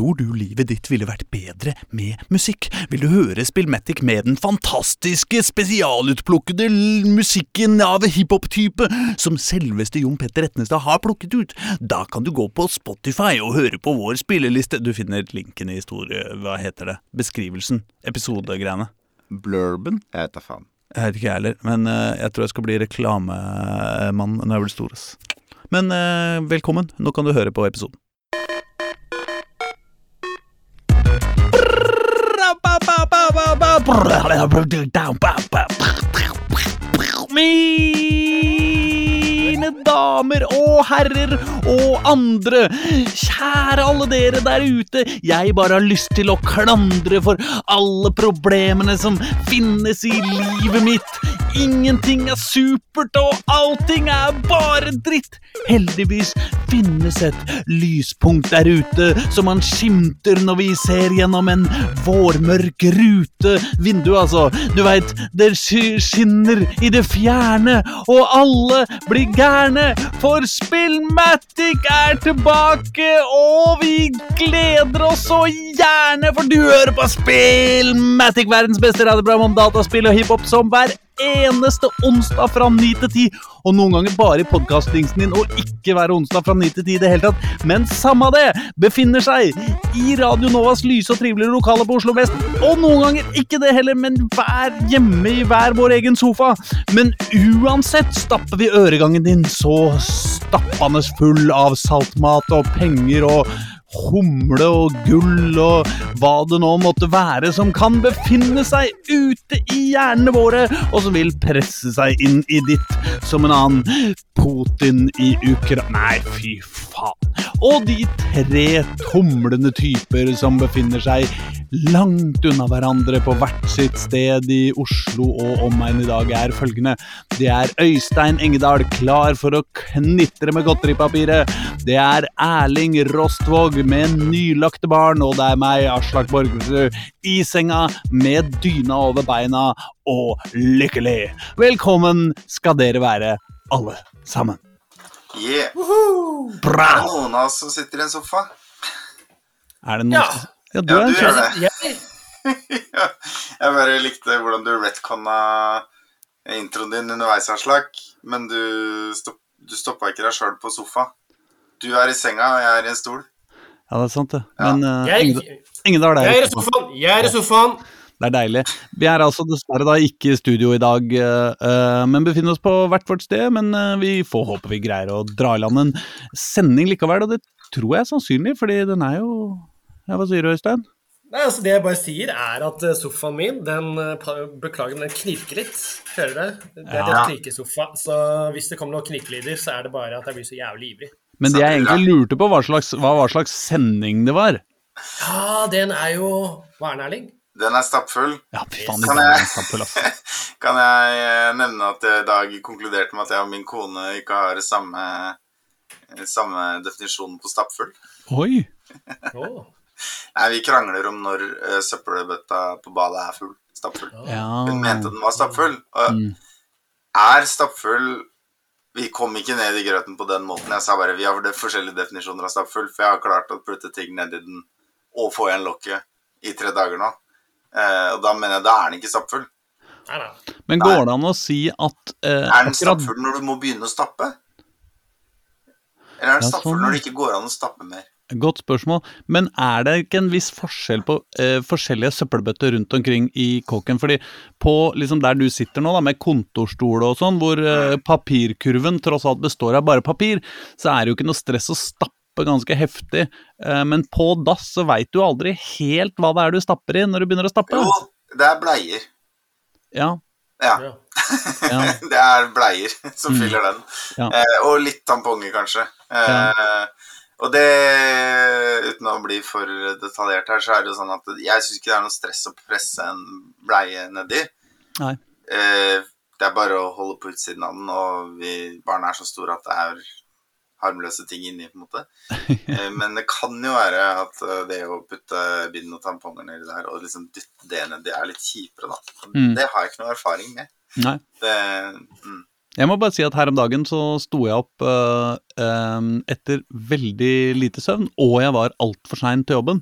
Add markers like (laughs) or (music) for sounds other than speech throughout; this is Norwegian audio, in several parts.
Tror du livet ditt ville vært bedre med musikk? Vil du høre Spillmatic med den fantastiske, spesialutplukkede musikken av hiphop-type som selveste Jon Petter Etnestad har plukket ut? Da kan du gå på Spotify og høre på vår spilleliste. Du finner linken i historie... Hva heter det? Beskrivelsen. Episodegreiene. Blurben? Jeg vet da faen. Jeg vet ikke jeg heller, men uh, jeg tror jeg skal bli reklamemann når jeg blir stor. Men uh, velkommen. Nå kan du høre på episoden. Me. Damer og herrer og andre, kjære alle dere der ute, jeg bare har lyst til å klandre for alle problemene som finnes i livet mitt. Ingenting er supert, og allting er bare dritt. Heldigvis finnes et lyspunkt der ute som man skimter når vi ser gjennom en vårmørk rute. Vindu, altså. Du veit, det skinner i det fjerne, og alle blir gærne, for Spillmatic er tilbake, og vi gleder oss så gjerne, for du hører på Spillmatic, verdens beste radioprogram om dataspill og hiphop, som hver eneste onsdag fra 9 til 10. Og noen ganger bare i podkastdingsen din, og ikke hver onsdag fra 9 til 10 i det hele tatt. Men samme det, befinner seg i Radio Novas lyse og trivelige lokaler på Oslo vest. Og noen ganger ikke det heller, men hver hjemme i hver vår egen sofa. Men uansett stapper vi øregangen din så stappende full av saltmat og penger og humle og gull og hva det nå måtte være som kan befinne seg ute i hjernene våre, og som vil presse seg inn i ditt som en annen Putin i Ukra... Nei, fy faen. Og de tre tumlende typer som befinner seg langt unna hverandre på hvert sitt sted i Oslo og omegn i dag, er følgende. Det er Øystein Engedal klar for å knitre med godteripapiret. Det er Erling Rostvåg med nylagte barn, og det er meg, Aslak Borgersrud, i senga med dyna over beina og lykkelig. Velkommen skal dere være, alle sammen. Yeah. Bra! Er det noen av oss som sitter i en sofa? Er det noen Ja. Ja, du Ja, er en du gjør det. (laughs) Jeg, bare likte hvordan du retconna introen din underveis, Aslak. Men du, stopp, du stoppa ikke deg sjøl på sofa. Du er i senga, og jeg er i en stol. Ja, det er sant, det. Ja. Men uh, jeg, Engedal er jeg er i sofaen! Jeg er i sofaen! Det er deilig. Vi er altså dessverre da ikke i studio i dag, eh, eh, men befinner oss på hvert vårt sted. Men uh, vi får håpe vi greier å dra i land en sending likevel, og det tror jeg er sannsynlig, fordi den er jo Ja, hva sier du, Øystein? Nei, altså Det jeg bare sier, er at eh, sofaen min den eh, Beklager, men den knirker litt. Hører du det? Det er Ja. en knirkesofa. Så hvis det kommer noen knirkelyder, så er det bare at jeg blir så jævlig ivrig. Men det jeg egentlig lurte på, var slags, hva hva slags sending det var. Ja, den er jo Hva er den, Erling? Den er stappfull. Ja, faen, Kan jeg-. (laughs) Kan jeg eh, nevne at jeg i dag konkluderte med at jeg og min kone ikke har samme, samme definisjon på stappfull? Oi! Åh. Nei, vi krangler om når uh, søppelbøtta på badet er full. Stappfull. Ja. Hun mente den var stappfull. Og. Mm. er stappfull Vi kom ikke ned i grøten på den måten. Jeg sa bare vi har forskjellige definisjoner av stappfull, for jeg har klart å putte ting nedi den og få igjen lokket i tre dager nå. Uh, og da mener jeg da er den ikke stappfull. Nei, nei. Men går det an å si at uh, Er den stappfull når du må begynne å stappe? Eller er den stappfull sånn. når det ikke går an å stappe mer? Godt spørsmål. Men er det ikke en viss forskjell på eh, forskjellige søppelbøtter rundt omkring i kåken? Fordi på liksom der du sitter nå, da, med kontorstol og sånn, hvor eh, papirkurven tross alt består av bare papir, så er det jo ikke noe stress å stappe ganske heftig. Eh, men på dass så veit du aldri helt hva det er du stapper i når du begynner å stappe. Jo, det er bleier. Ja, Ja, Ja. (laughs) ja. det er bleier som Mm. fyller den. Ja. Eh, og litt tamponger, kanskje. Eh, Og det, uten å bli for detaljert her, så er det jo sånn at jeg syns ikke det er noe stress å presse en bleie nedi. Nei. Eh, det er bare å holde på utsiden av den, og vi, barna er så store at det er harmløse ting inni, på en måte. (laughs) Eh, men det kan jo være at eh, det å putte bind og tamponger nedi der, og liksom dytte det nedi, er litt kjipere, da. Mm. Det har jeg ikke noe erfaring med. Nei. Det, mm. Jeg må bare si at her om dagen så sto jeg opp uh, øhm, etter veldig lite søvn, og jeg var altfor sein til jobben.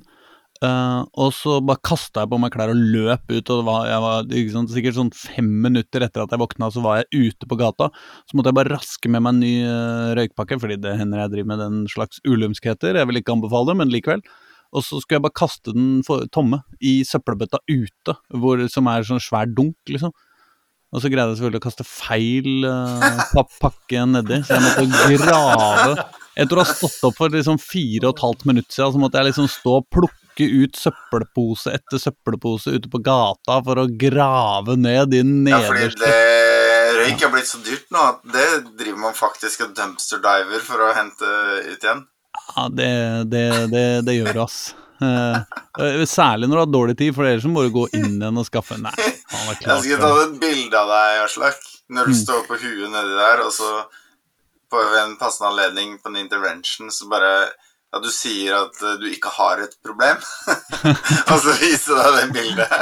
Uh, og så bare kasta jeg på meg klær og løp ut, og var, jeg var sant, sikkert sånn fem minutter etter at jeg våkna, så var jeg ute på gata. Så måtte jeg bare raske med meg en ny uh, røykpakke, fordi det hender jeg driver med den slags ulumskheter. Jeg vil ikke anbefale det, men likevel. Og så skulle jeg bare kaste den for, tomme i søppelbøtta ute, hvor, som er sånn svær dunk, liksom. Og så greide jeg selvfølgelig å kaste feil uh, pakke nedi, så jeg måtte grave Etter å ha stått opp for liksom fire og et halvt minutt siden, så måtte jeg liksom stå og plukke ut søppelpose etter søppelpose ute på gata for å grave ned de Ja, nederste det, røyk er blitt så dyrt nå at det driver man faktisk og dumpster diver for å hente ut igjen. Ja, det, det, det, det gjør du, ass. Eh, eh, særlig når du har dårlig tid, for ellers må du gå inn igjen og skaffe Nei, han var Jeg skal skulle tatt et bilde av deg, Aslak, når du står på huet nedi der, og så på en passende anledning på en intervention, så bare at du sier at eh, du ikke har et problem, (laughs) og så viser deg det bildet.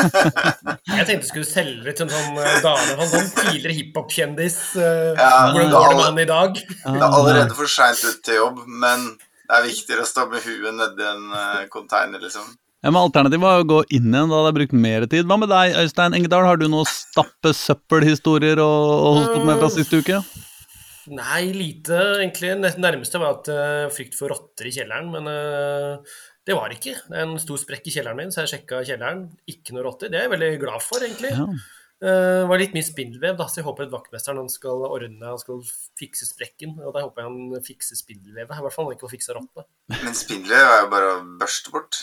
(laughs) Jeg tenkte du skulle selge det til en sånn eh, dame, en sånn tidligere hiphop-kjendis. Uh, Ja, Hvordan går det med han i dag? Det er allerede for seint ut til jobb, men det er viktigere å stå med huet nedi en konteiner, container, liksom. Ja, men Alternativet var å gå inn igjen, da hadde jeg brukt mer tid. Hva med deg, Øystein Engedal? Har du noen stappe søppelhistorier å holde på med fra siste uke? Nei, lite egentlig. Det nærmeste var at uh, frykt for rotter i kjelleren, men uh, det var ikke. Det er en stor sprekk i kjelleren min, så jeg sjekka kjelleren. Ikke noe rotter. Det er jeg veldig glad for, egentlig. Ja. Eh, Det var litt mye spindelvev, da, så jeg håper at vaktmesteren han skal ordne Han skal fikse sprekken. Og da håper jeg han fikser spindelvevet. I hvert fall han ikke får fiksa rottene. Men spindelvev er jo bare å børste bort.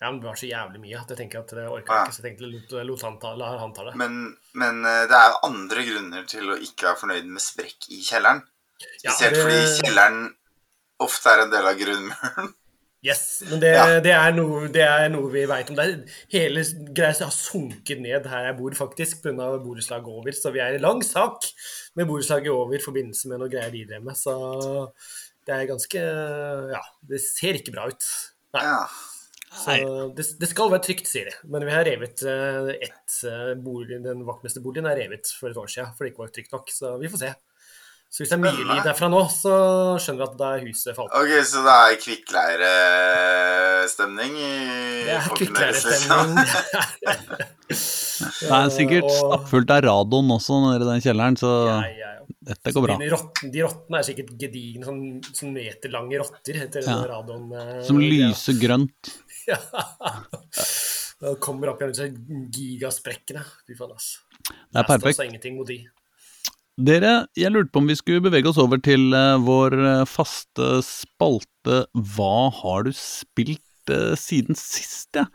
Ja, men det var så jævlig mye at jeg tenker at det orker Ja. ikke. Så jeg tenkte lot, lot han ta, la han ta det. Men, men eh, det er jo andre grunner til å ikke være fornøyd med sprekk i kjelleren. Ja, Spesielt det- fordi kjelleren ofte er en del av grunnmuren. Yes, men det, Ja. det, er, noe, det er noe vi veit om. Det hele greia har sunket ned her jeg bor, faktisk, pga. borettslaget over. Så vi er i lang sak med borettslaget over i forbindelse med noe greier de drev med. Så det er ganske Ja, det ser ikke bra ut. Nei. Ja. Så det, det skal være trygt, sier de. Men vi har revet eh, ett eh, bolig, Den vaktmesterboligen er revet for et år siden, for det ikke var trygt nok. Så vi får se. Så hvis det er mye lyd derfra nå, så skjønner vi at det er huset falt. Ok, så det er kvikkleirestemning i Det er folkene deres, liksom. kvikkleirestemning. (laughs) (laughs) Det er sikkert Og- stappfullt av radon også nede i den kjelleren, så Ja, ja, ja. dette går bra. De, rotten, de rottene er sikkert gedigne, sånn, sånn meterlange rotter etter Ja. radon... eh, Som lyser grønt. (laughs) Ja. Det kommer opp igjen disse gigasprekkene. Fy faen, ass. Det er perfekt. Altså ingenting mot de. Dere, jeg lurte på om vi skulle bevege oss over til eh, vår eh, faste spalte Hva har du spilt eh, siden sist, ja?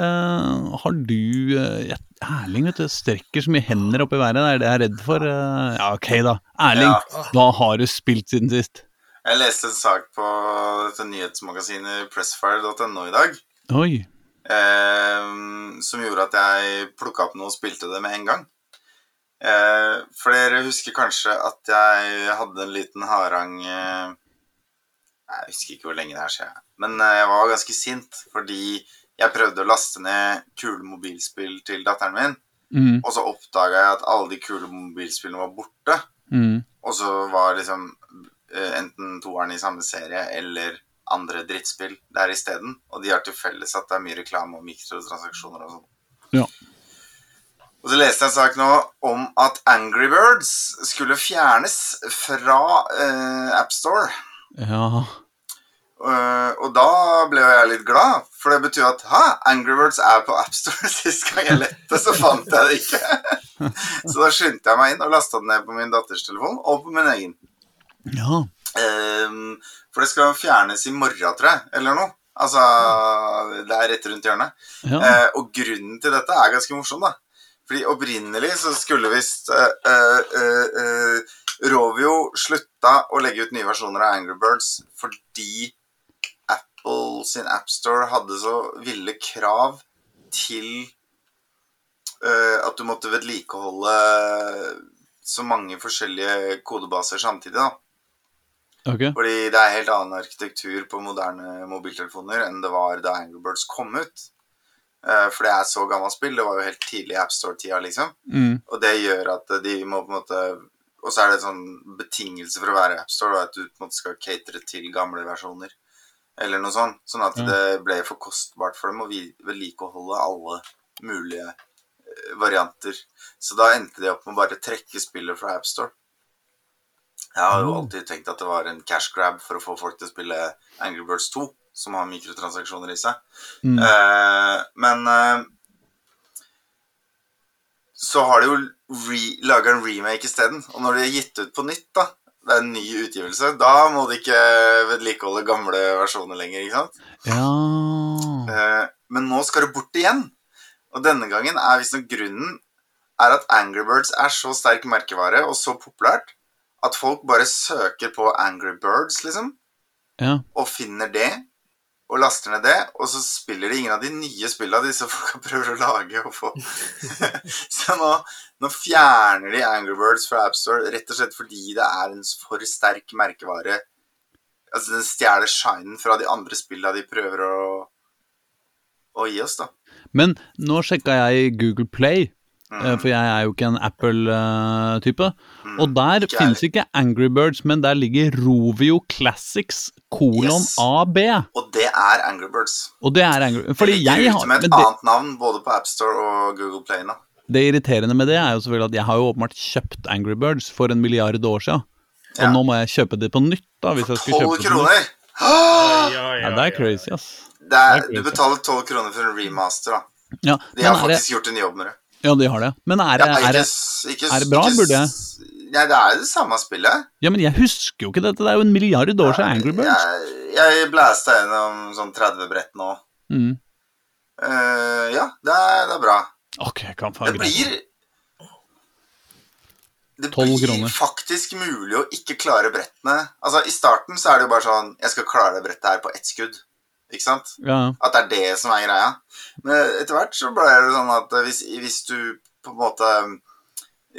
Uh, har du uh, Erling, vet du, strekker så mye hender opp i været, det er det jeg er redd for. Uh, ja, ok, da. Erling, Ja. hva har du spilt siden sist? Jeg leste en sak på dette nyhetsmagasinet pressfire.no i dag. Oi. som gjorde at jeg plukka opp noe og spilte det med en gang. Eh, for dere husker kanskje at jeg hadde en liten harang eh, Jeg husker ikke hvor lenge det er siden. Men eh, jeg var ganske sint fordi jeg prøvde å laste ned kule mobilspill til datteren min, Mm, og så oppdaga jeg at alle de kule mobilspillene var borte. mm, Og så var liksom eh, enten toeren i samme serie eller andre drittspill der isteden. Og de har til felles at det er mye reklame og mikrotransaksjoner og sånn. Ja. Og så leste jeg en sak nå om at Angry Birds skulle fjernes fra uh, AppStore. ja. Uh, og da ble jo jeg litt glad, for det betyr at Hæ, Angry Birds er på AppStore. (laughs) Sist gang jeg lette, så fant jeg det ikke. så da skyndte jeg meg inn og lasta den ned på min datters telefon og på min egen. Ja. Um, for det skal fjernes i morgen, tror jeg, eller noe. Altså, det er rett rundt hjørnet. ja. Uh, og grunnen til dette er ganske morsom, da. Fordi opprinnelig så skulle visst uh, uh, eh, Rovio slutta å legge ut nye versjoner av Angry Birds fordi Apple sin AppStore hadde så ville krav til at du måtte vedlikeholde så mange forskjellige kodebaser samtidig, da. Okay. Fordi det er helt annen arkitektur på moderne mobiltelefoner enn det var da Angry Birds kom ut. Eh, For det er så gammelt spill. Det var jo helt tidlig i AppStore-tida, liksom. Mm, Og det gjør at de må på en måte og så er det en sånn betingelse for å være AppStore at du på en måte skal catere til gamle versjoner. Eller noe sånt. Sånn at mm. det ble for kostbart for dem å vedlikeholde alle mulige eh, varianter. Så da endte de opp med å bare trekke spillet fra AppStore. Jeg har jo Mm. alltid tenkt at det var en cash grab for å få folk til å spille Angry Birds 2, som har mikrotransaksjoner i seg. Mm. Eh, men eh, så har de jo re laga en remake isteden. Og når de er gitt ut på nytt, da, det er en ny utgivelse, da må de ikke vedlikeholde gamle versjoner lenger, ikke sant? Ja Eh, men nå skal det bort igjen. Og denne gangen er visstnok grunnen er at Angry Birds er så sterk merkevare og så populært at folk bare søker på Angry Birds, liksom Ja. og finner det, og laster ned det, og så spiller de ingen av de nye spillene disse (laughs) folka prøver å lage og få. (laughs) så nå, nå fjerner de Angry Birds fra AppStore rett og slett fordi det er en for sterk merkevare. Altså Den stjeler shinen fra de andre spillene de prøver å, å gi oss, da. Men nå sjekka jeg Google Play. For jeg er jo ikke en Apple-type. Mm. Og der Ikke finnes ikke Angry Birds, men der ligger Rovio Classics kolon Yes. AB. Og det er Angry Birds. Og det er Angry Fordi det ligger jeg ute har med et det, annet navn både på AppStore og Google Play nå. det irriterende med det er jo selvfølgelig at jeg har jo åpenbart kjøpt Angry Birds for en milliard år siden. Og Ja. nå må jeg kjøpe det på nytt, da. Hvis jeg skulle kjøpe det på nytt. kroner! Ja, Ja, det er crazy, ass. Det er, Det er du betaler tolv kroner for en remaster, da. Ja, De har faktisk det, gjort en jobb med det. Ja, de har det. Men er det, Ja, er det ikke, er det bra, ikke, burde jeg? Nei, det er det samme spillet. Ja, men jeg husker jo ikke dette. Det er jo en milliard år siden Angry Birds. Jeg, jeg blæsta gjennom sånn 30 brett nå. Mm. Uh, ja, det er, det er bra. Ok, kan få Det blir Det blir faktisk mulig å ikke klare brettene. Altså, I starten så er det jo bare sånn Jeg skal klare det brettet her på ett skudd. Ikke sant? Ja, At det er det som er greia. Men etter hvert så ble det sånn at hvis, hvis du på en måte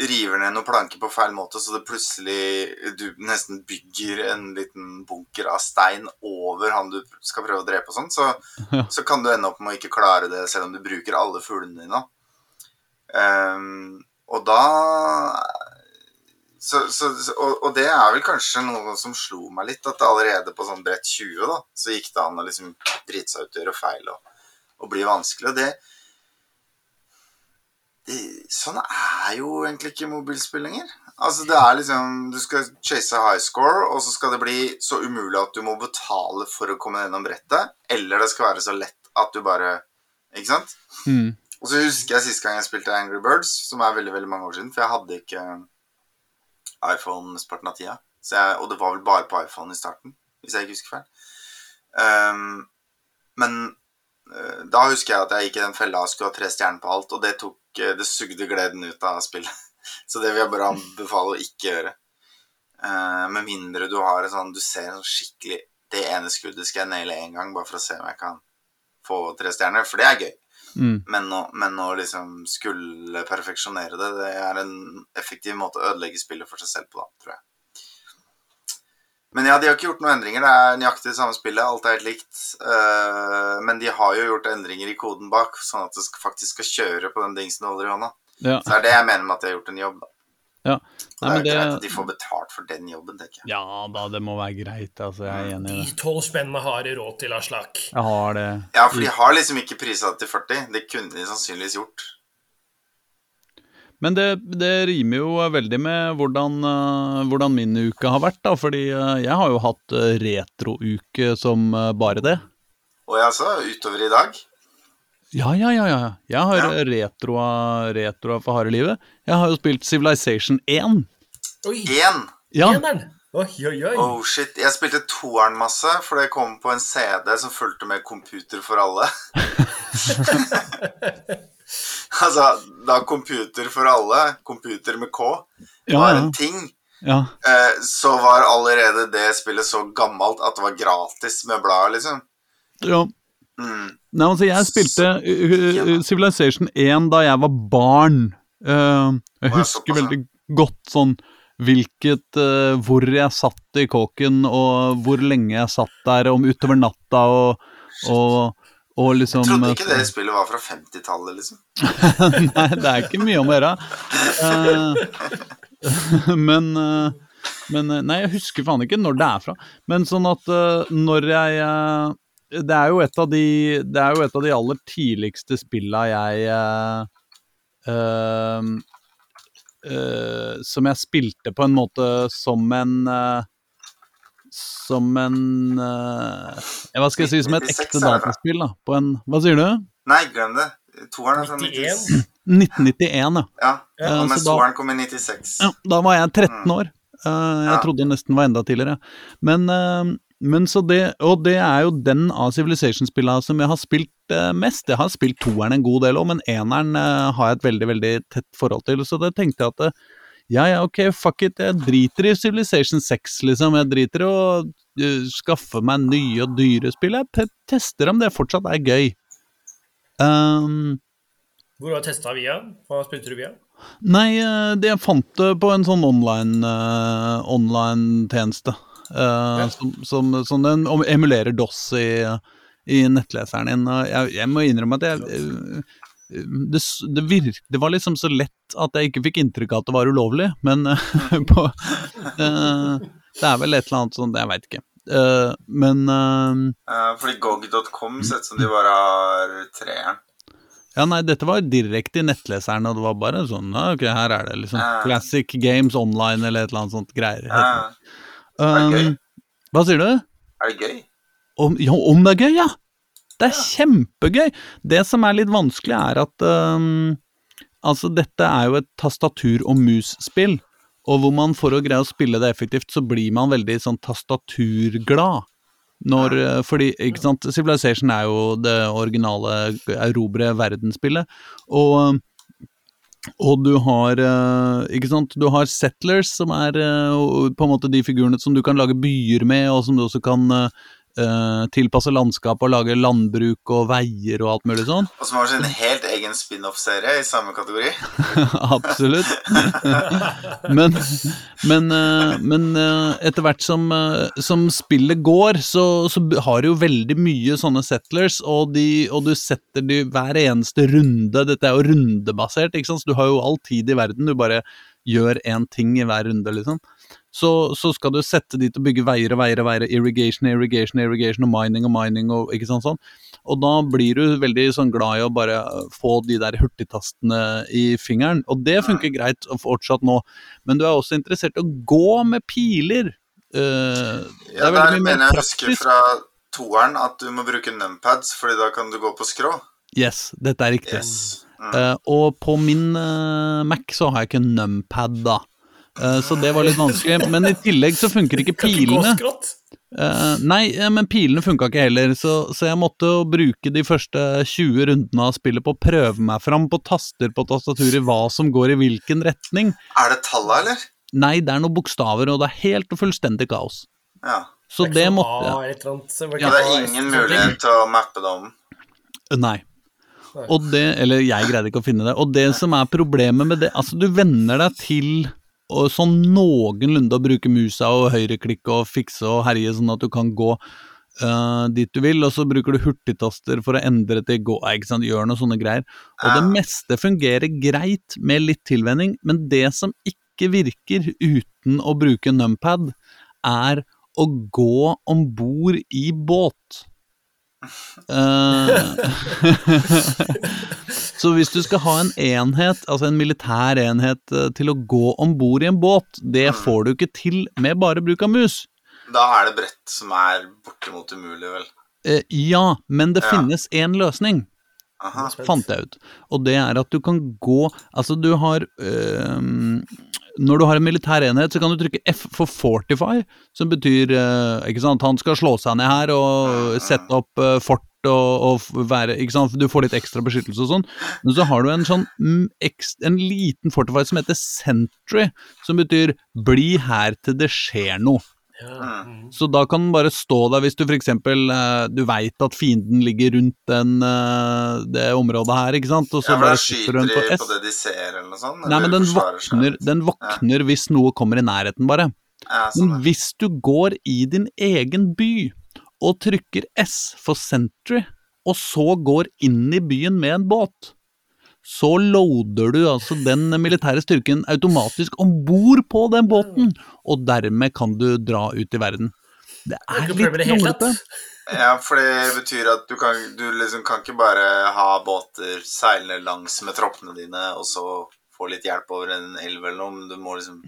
river ned noen planker på feil måte, så det plutselig du nesten bygger en liten bunker av stein over han du skal prøve å drepe og sånn, så, Ja. så kan du ende opp med å ikke klare det selv om du bruker alle fuglene dine. Um, og da så, så, og, og det er vel kanskje noe som slo meg litt, at allerede på sånn brett 20 da, så gikk det an å liksom drite seg ut og gjøre feil og, og bli vanskelig. Og det, det Sånn er jo egentlig ikke mobilspill lenger. Altså det er liksom Du skal chase high score, og så skal det bli så umulig at du må betale for å komme gjennom brettet, eller det skal være så lett at du bare Ikke sant? mm. Og så husker jeg sist gang jeg spilte Angry Birds, som er veldig veldig mange år siden, for jeg hadde ikke iPhone mesteparten av tida. Jeg, og det var vel bare på iPhone i starten, hvis jeg ikke husker feil. Um, men uh, da husker jeg at jeg gikk i den fella og skulle ha tre stjerner på alt, og det tok uh, Det sugde gleden ut av spillet. (laughs) Så det vil jeg bare anbefale å ikke gjøre. Uh, med mindre du har en sånn Du ser en sånn skikkelig Det ene skuddet skal jeg naile én gang, bare for å se om jeg kan få tre stjerner, for det er gøy. Mm. Men å, men å liksom skulle perfeksjonere det, det er en effektiv måte å ødelegge spillet for seg selv på, da, tror jeg. Men ja, de har ikke gjort noen endringer. Det er nøyaktig det samme spillet. Alt er helt likt. Uh, men de har jo gjort endringer i koden bak, sånn at det faktisk skal kjøre på den dingsen du holder i hånda. Ja. Så det er det jeg mener med at de har gjort en jobb, da. Ja. Nei, det er jo det- greit at de får betalt for den jobben, tenker jeg. ja da, det må være greit. Altså, jeg er enig i De det. tolv spennene har de råd til, Aslak. Jeg har det. Ja, for de har liksom ikke prisa det til 40. Det kunne de sannsynligvis gjort. Men det, det rimer jo veldig med hvordan, eh, hvordan min uke har vært, da. Fordi eh, jeg har jo hatt uh, retrouke som eh, bare det. Jeg altså, utover i dag Ja, ja, ja. ja. Jeg har Ja. retroa, retroa for harde livet. Jeg har jo spilt Civilization 1. Oi, én Ja! Oi, oi, oi. Oh shit, Jeg spilte toeren masse, for det kom på en CD som fulgte med Computer for alle. (laughs) (laughs) altså, da Computer for alle, computer med K, ja, var ja. en ting, ja. eh, så var allerede det spillet så gammelt at det var gratis med bladet, liksom. ja. Mm. Nei, altså, jeg spilte uh, uh, Civilization 1 da jeg var barn. Uh, jeg husker veldig godt sånn hvilket uh, Hvor jeg satt i kåken, og hvor lenge jeg satt der om utover natta, og, og, og liksom Jeg trodde ikke det spillet var fra 50-tallet, liksom. (laughs) Nei, det er ikke mye om å gjøre. Uh, (laughs) men uh, Men eh, Nei, jeg husker faen ikke når det er fra. Men sånn at eh, når jeg eh, Det er jo et av de Det er jo et av de aller tidligste spilla jeg uh, eh, Som jeg spilte på en måte som en uh, Som en Hva skal jeg si, som et ekte dataspill, da. På en Hva sier du? Nei, glem det. Toeren er sånn 91. 1991, ja. Ja, og mens toeren kom i 96. Ja, da var jeg 13 år. Eh, jeg trodde nesten var enda tidligere. Men, eh, men så det Og det er jo den av Civilization-spillene som jeg har spilt eh, mest. Jeg har spilt toeren en god del òg, men eneren eh, har jeg et veldig, veldig tett forhold til. Så det tenkte jeg at eh, ja, ja, ok, fuck it, jeg driter i Civilization 6, liksom. Jeg driter i å uh, skaffe meg nye og dyre spill. Jeg te tester om det fortsatt er gøy. Um, Hvor har du testa via? Hva spilte du via? Nei, eh, det jeg fant det på en sånn online eh, online-tjeneste. Eh, som, som, som den emulerer DOS i, i nettleseren din. Jeg, jeg må innrømme at jeg eh, det, det, virk, det var liksom så lett at jeg ikke fikk inntrykk av at det var ulovlig, men eh, (laughs) på, eh, Det er vel et eller annet sånt, jeg veit ikke. Uh, men Eh, fordi gog.com sett som de bare har treeren. Ja, nei, dette var direkte i nettleseren, og det var bare sånn Ok, her er det liksom. Classic Games Online eller et eller annet sånt greier. Er det gøy? Um, hva sier du? er det gøy? Om, ja, om det er gøy, ja! Det er kjempegøy! Det som er litt vanskelig, er at um, Altså, dette er jo et tastatur- og mus-spill, og hvor man for å greie å spille det effektivt, så blir man veldig sånn tastaturglad. Når, eh, fordi, ikke sant, Civilization er jo det originale erobre verdensspillet, og og du har eh, ikke sant, du har settlers, som er eh, på en måte de figurene som du kan lage byer med, og som du også kan eh, tilpasse landskapet og lage landbruk og veier og alt mulig sånn. Og som har sin helt egen spin-off-serie i samme kategori. (laughs) Absolutt. (laughs) men men, eh, men eh, etter hvert som, som spillet går, så, så har du jo veldig mye sånne settlers, og, de, og du setter de hver eneste runde Dette er jo rundebasert, ikke sant, så du har jo all tid i verden, du bare gjør én ting i hver runde, liksom. Så, så skal du sette de til å bygge veier og veier og veier, irrigation, irrigation, irrigation, og mining og mining og ikke sant sånn. Og da blir du veldig sånn glad i å bare få de der hurtigtastene i fingeren, og det funker greit fortsatt nå, men du er også interessert i å gå med piler. Det Ja, er der mener jeg husker fra toeren at du må bruke numpads, fordi da kan du gå på skrå. Yes, dette er riktig. Yes. Mm. Uh, og på min uh, Mac så har jeg ikke numpad, da. Eh, så det var litt vanskelig. Men i tillegg så funker ikke pilene. Eh, nei, eh, men pilene funka ikke heller, så, så jeg måtte jo bruke de første 20 rundene av spillet på å prøve meg fram på taster på tastaturet hva som går i hvilken retning. Er det talla, eller? Nei, det er noen bokstaver, og det er helt og fullstendig kaos. Ja. Så det måtte jeg. ikke det er ingen mulighet til å mappe det om. Nei. Og det, eller jeg greide ikke å finne det. Og det som er problemet med det, altså du venner deg til sånn noenlunde å bruke musa og høyreklikke og fikse og herje sånn at du kan gå uh, dit du vil, og så bruker du hurtigtaster for å endre til gå, ikke sant, gjør noe sånne greier. Og det meste fungerer greit med litt tilvenning, men det som ikke virker uten å bruke numpad, er å gå om bord i båt. Eh, (laughs) så hvis du skal ha en enhet, altså en militær enhet eh, til å gå om bord i en båt, det får du ikke til med bare bruk av mus. Da er det brett som er bortimot umulig, vel. Eh, ja, men det Ja. finnes én løsning. Aha. fant jeg ut. Og det er at du kan gå Altså, du har øhm, Når du har en militær enhet, så kan du trykke F for fortify, som betyr øh, ikke sant, han skal slå seg ned her og sette opp øh, fort og, og være Du får litt ekstra beskyttelse og sånn. Men så har du en sånn mm, en liten fortify som heter sentry, som betyr bli her til det skjer noe. Ja. Mm. Så da kan den bare stå der hvis du f.eks. Uh, du veit at fienden ligger rundt den, eh, det området her, ikke sant, og så Ja, for da skyter du de på på det de ser, eller noe sånt? Nei, men den våkner, den våkner hvis noe kommer i nærheten, bare. Ja, sånn, Men hvis du går i din egen by og trykker S for Sentry, og så går inn i byen med en båt, så loader du altså den militære styrken automatisk om bord på den båten, og dermed kan du dra ut i verden. Det er litt tatt. Ja, for det betyr at du kan, du liksom kan ikke bare ha båter seilende langs med troppene dine, og så få litt hjelp over en elv eller noe, men du må liksom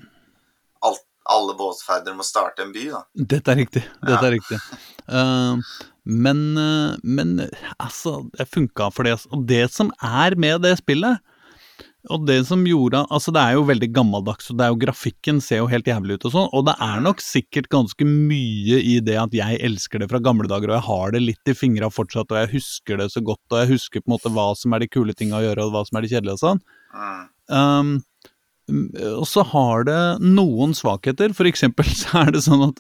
alt, Alle båtferder må starte en by, da. Dette er riktig. Dette Ja. er riktig. Eh, men, eh, men altså, det funka for det. Og det som er med det spillet, og det som gjorde Altså, det er jo veldig gammeldags, og det er jo grafikken ser jo helt jævlig ut og sånn, og det er nok sikkert ganske mye i det at jeg elsker det fra gamle dager, og jeg har det litt i fingra fortsatt, og jeg husker det så godt, og jeg husker på en måte hva som er de kule tinga å gjøre, og hva som er de kjedelige og sånn. Mm. Um, og så har det noen svakheter. For eksempel (laughs) så er det sånn at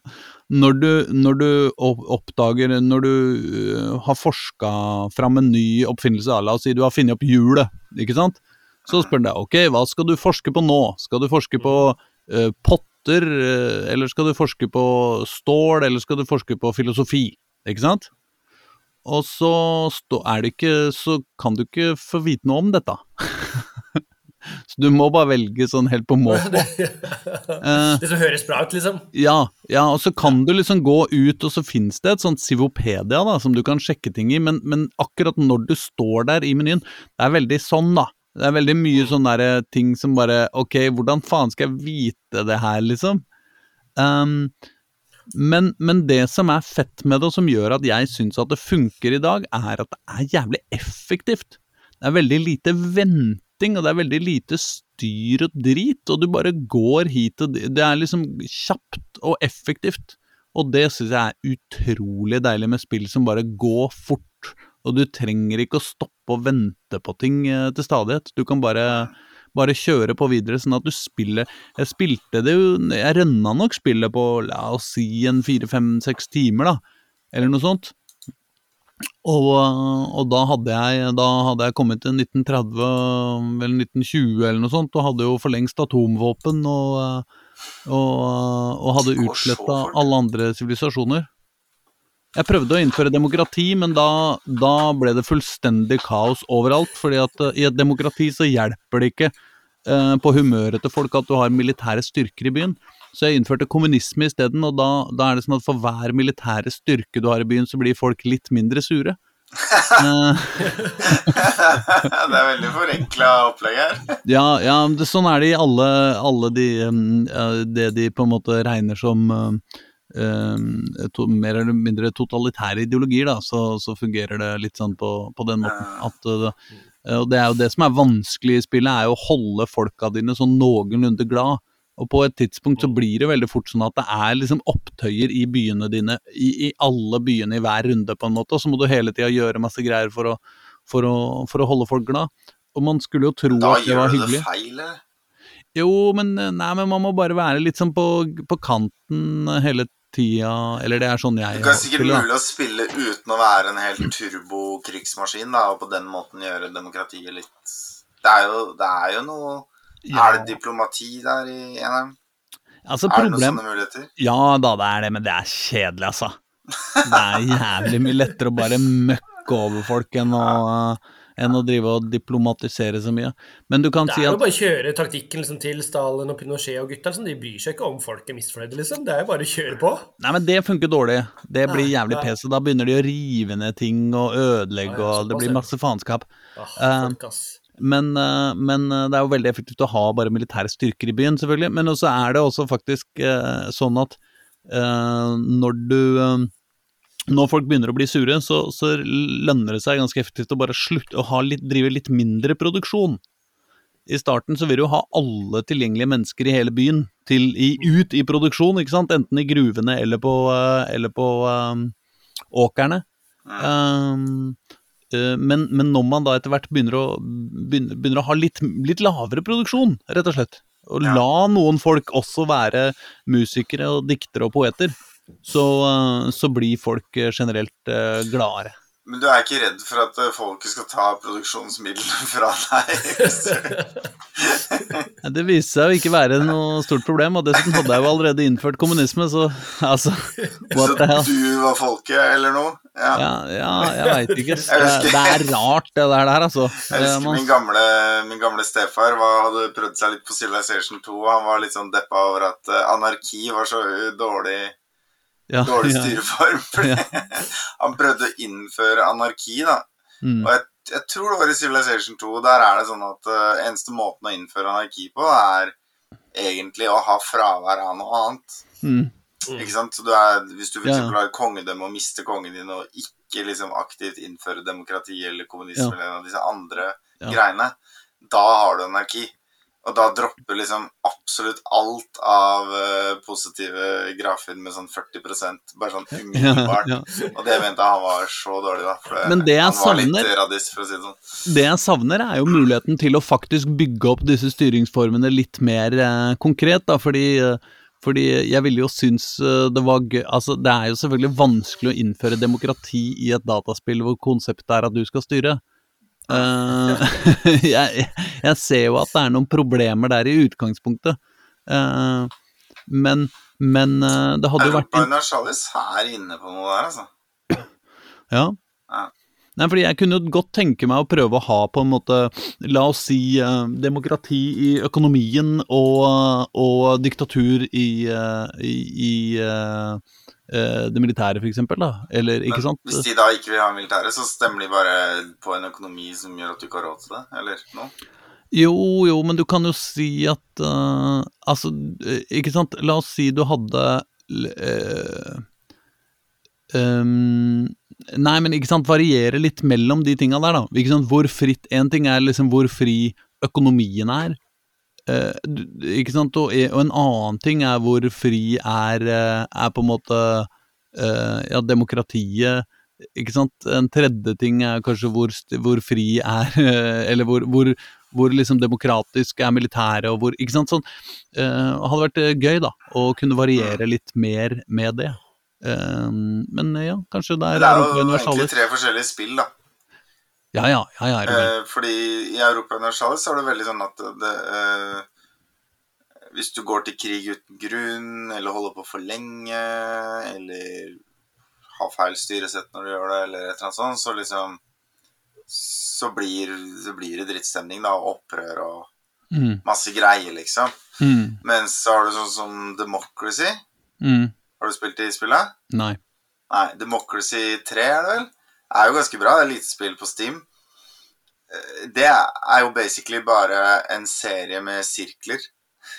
når du, når du oppdager Når du uh, har forska fram en ny oppfinnelse, la oss si du har funnet opp hjulet, ikke sant? Så spør han deg ok, hva skal du forske på nå? Skal du forske på uh, potter, uh, eller skal du forske på stål, eller skal du forske på filosofi? Ikke sant? Og så er det ikke, så kan du ikke få vite noe om dette. (laughs) så du må bare velge sånn helt på måfå. (laughs) Eh, Det som høres bra ut, liksom. ja, ja, og så kan du liksom gå ut, og så finnes det et sånt Sivopedia da, som du kan sjekke ting i, men, men akkurat når du står der i menyen, det er veldig sånn da. Det er veldig mye sånne der eh, ting som bare, ok, hvordan faen skal jeg vite det her, liksom? Um, men, men det som er fett med det, og som gjør at jeg syns at det funker i dag, er at det er jævlig effektivt. Det er veldig lite venting, og det er veldig lite styr og drit, og du bare går hit og dit. Det er liksom kjapt og effektivt. Og det syns jeg er utrolig deilig med spill som bare går fort, og du trenger ikke å stoppe og vente på ting eh, til stadighet. Du kan bare, bare kjøre på videre, sånn at du spiller Jeg spilte det jo Jeg rønna nok spillet på la oss si en fire, fem, seks timer, da, eller noe sånt. Og, og da, hadde jeg, da hadde jeg kommet til 1930 eller 1920 eller noe sånt, og hadde jo for lengst atomvåpen og, og, og hadde utsletta alle andre sivilisasjoner. Jeg prøvde å innføre demokrati, men da, da ble det fullstendig kaos overalt. fordi at eh, i et demokrati så hjelper det ikke eh, på humøret til folk at du har militære styrker i byen. Så jeg innførte kommunisme isteden, og da, da er det sånn at for hver militære styrke du har i byen, så blir folk litt mindre sure. (laughs) Det er veldig forenkla opplegg her. (laughs) ja, ja det, sånn er det i alle, alle de um, eh, Det de på en måte regner som um, to, mer eller mindre totalitære ideologier, da, så, så fungerer det litt sånn på, på den måten. At, uh, og det er jo det som er vanskelig i spillet, er jo å holde folka dine sånn noenlunde glad. Og på et tidspunkt så blir det veldig fort sånn at det er liksom opptøyer i byene dine, i, i alle byene i hver runde, på en måte, og så må du hele tida gjøre masse greier for å, for, å, for å holde folk glad. Og man skulle jo tro Da at det var hyggelig. Da gjør du det feil, eller? Jo, men, eh, nei, men man må bare være litt sånn på, på kanten hele tida, eller det er sånn jeg Det er sikkert spiller, mulig å spille uten å være en helt turbo-krigsmaskin, da, og på den måten gjøre demokratiet litt Det er jo, det er jo noe Ja. Er det diplomati der i NM? Altså, Er det noen sånne muligheter? Ja da, det er det, men det er kjedelig, altså. Det er jævlig mye lettere å bare møkke over folk enn å, enn å drive og diplomatisere så mye. Men du kan Det er jo bare å kjøre taktikken liksom, til Stalin og Pinochet og gutta. Liksom. De bryr seg ikke om folk er misfornøyde, liksom. Det er jo bare å kjøre på. Nei, men det funker dårlig. Det blir jævlig pes, da begynner de å rive ned ting og ødelegge, og det blir masse faenskap. Ah, Eh, folk, ass. Men, eh, men eh, det er jo veldig effektivt å ha bare militære styrker i byen, selvfølgelig. Men også er det også faktisk eh, sånn at eh, når du Når folk begynner å bli sure, så, så lønner det seg ganske effektivt å bare slutte å ha litt, drive litt mindre produksjon. I starten så vil du ha alle tilgjengelige mennesker i hele byen til, i, ut i produksjon, ikke sant? enten i gruvene eller på, eller på um, åkrene. Um, men, men når man da etter hvert begynner å, begynner, begynner å ha litt, litt lavere produksjon, rett og slett, og Ja. la noen folk også være musikere og diktere og poeter, så, eh, så blir folk eh, generelt eh, gladere. Men du er ikke redd for at eh, folket skal ta produksjonsmidlene (laughs) fra deg? Det viste seg å ikke være noe stort problem, og dessuten hadde jeg jo allerede innført kommunisme, så altså (laughs) Så du var folket, eller noe? Ja. Ja, ja jeg veit ikke. Det, Jeg det er rart, det der, der altså. Jeg Eh, husker min gamle, min gamle stefar var, hadde prøvd seg litt på Civilization 2. og Han var litt sånn deppa over at eh, anarki var så uh, dårlig, ja, dårlig ja, styreform. (laughs) Fordi (laughs) han prøvde å innføre anarki, da. mm, Og jeg, jeg tror det var i Civilization 2. Der er det sånn at uh, eneste måten å innføre anarki på, er egentlig å ha fravær av noe annet. mm, Ikke sant? Så du er, hvis du for Ja, ja. har kongedømme og mister kongen din og ikke liksom aktivt innfører demokrati eller kommunisme Ja. eller en av disse andre Ja. greiene, da har du anarki. Og da dropper liksom absolutt alt av eh, positive grafer med sånn 40 bare sånn (laughs) ja, umiddelbart. ja. Og det mente han var så dårlig, da. For Men det jeg savner- radis, si det sånn. Det jeg savner, er jo muligheten til å faktisk bygge opp disse styringsformene litt mer eh, konkret, da, fordi, eh, fordi jeg ville jo synes eh, det var gøy Altså, det er jo selvfølgelig vanskelig å innføre demokrati i et dataspill hvor konseptet er at du skal styre. Uh, (laughs) jeg, jeg ser jo at det er noen problemer der i utgangspunktet, Uh, men, men uh, det hadde jo vært Europa Universalis er inne på noe der, altså. Ja. Nei, fordi jeg kunne godt tenke meg å prøve å ha på en måte, la oss si, eh, demokrati i økonomien og, og diktatur i, eh, i, i eh, det militære, for eksempel, da. Eller, ikke Men sant? hvis de da ikke vil ha militære, så stemmer de bare på en økonomi som gjør at du ikke har råd til det, eller noe? Jo, jo, men du kan jo si at uh, Altså, ikke sant, la oss si du hadde uh, Nei, men ikke sant, variere litt mellom de tinga der, da. Ikke sant, hvor fritt En ting er liksom hvor fri økonomien er. eh, ikke sant, og, og en annen ting er hvor fri er, eh, er på en måte eh, Ja, demokratiet. Ikke sant. En tredje ting er kanskje hvor, hvor fri er (laughs) Eller hvor, hvor, hvor liksom demokratisk er militæret, og hvor Ikke sant. Sånn. eh, hadde vært eh, gøy, da, å kunne variere litt mer med det. Eh, men eh, ja, kanskje det Men er det er jo egentlig tre forskjellige spill, da. Ja, ja, ja, ja, det. Eh, fordi i Europa Universalis så er det veldig sånn at det eh, Hvis du går til krig uten grunn, eller holder på for lenge, eller har feil styresett når du gjør det, eller et eller annet sånt, så liksom Så blir, så blir det drittstemning, da, og opprør og Mm, masse greier, liksom. mm, Mens så har du sånn som Democracy. mm. Har du spilt i spillet? Nei. Nei, Democracy 3 er det vel? Er jo ganske bra. Det er lite spill på Steam. Eh, Det er jo basically bare en serie med sirkler.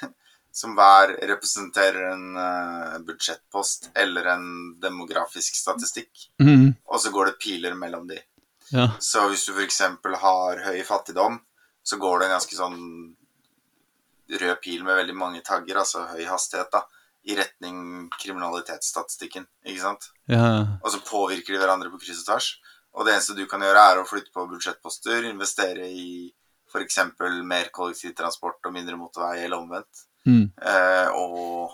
(laughs) Som hver representerer en eh, budsjettpost eller en demografisk statistikk. Mm, Og så går det piler mellom de. ja. Så hvis du f.eks. har høy fattigdom, så går det en ganske sånn rød pil med veldig mange tagger, altså høy hastighet, da, i retning kriminalitetsstatistikken. Ikke sant? ja. Og så påvirker de hverandre på kryss og tvers. Og det eneste du kan gjøre, er å flytte på budsjettposter, investere i f.eks. mer kollektivtransport og mindre motorvei, eller omvendt. Mm, Eh, og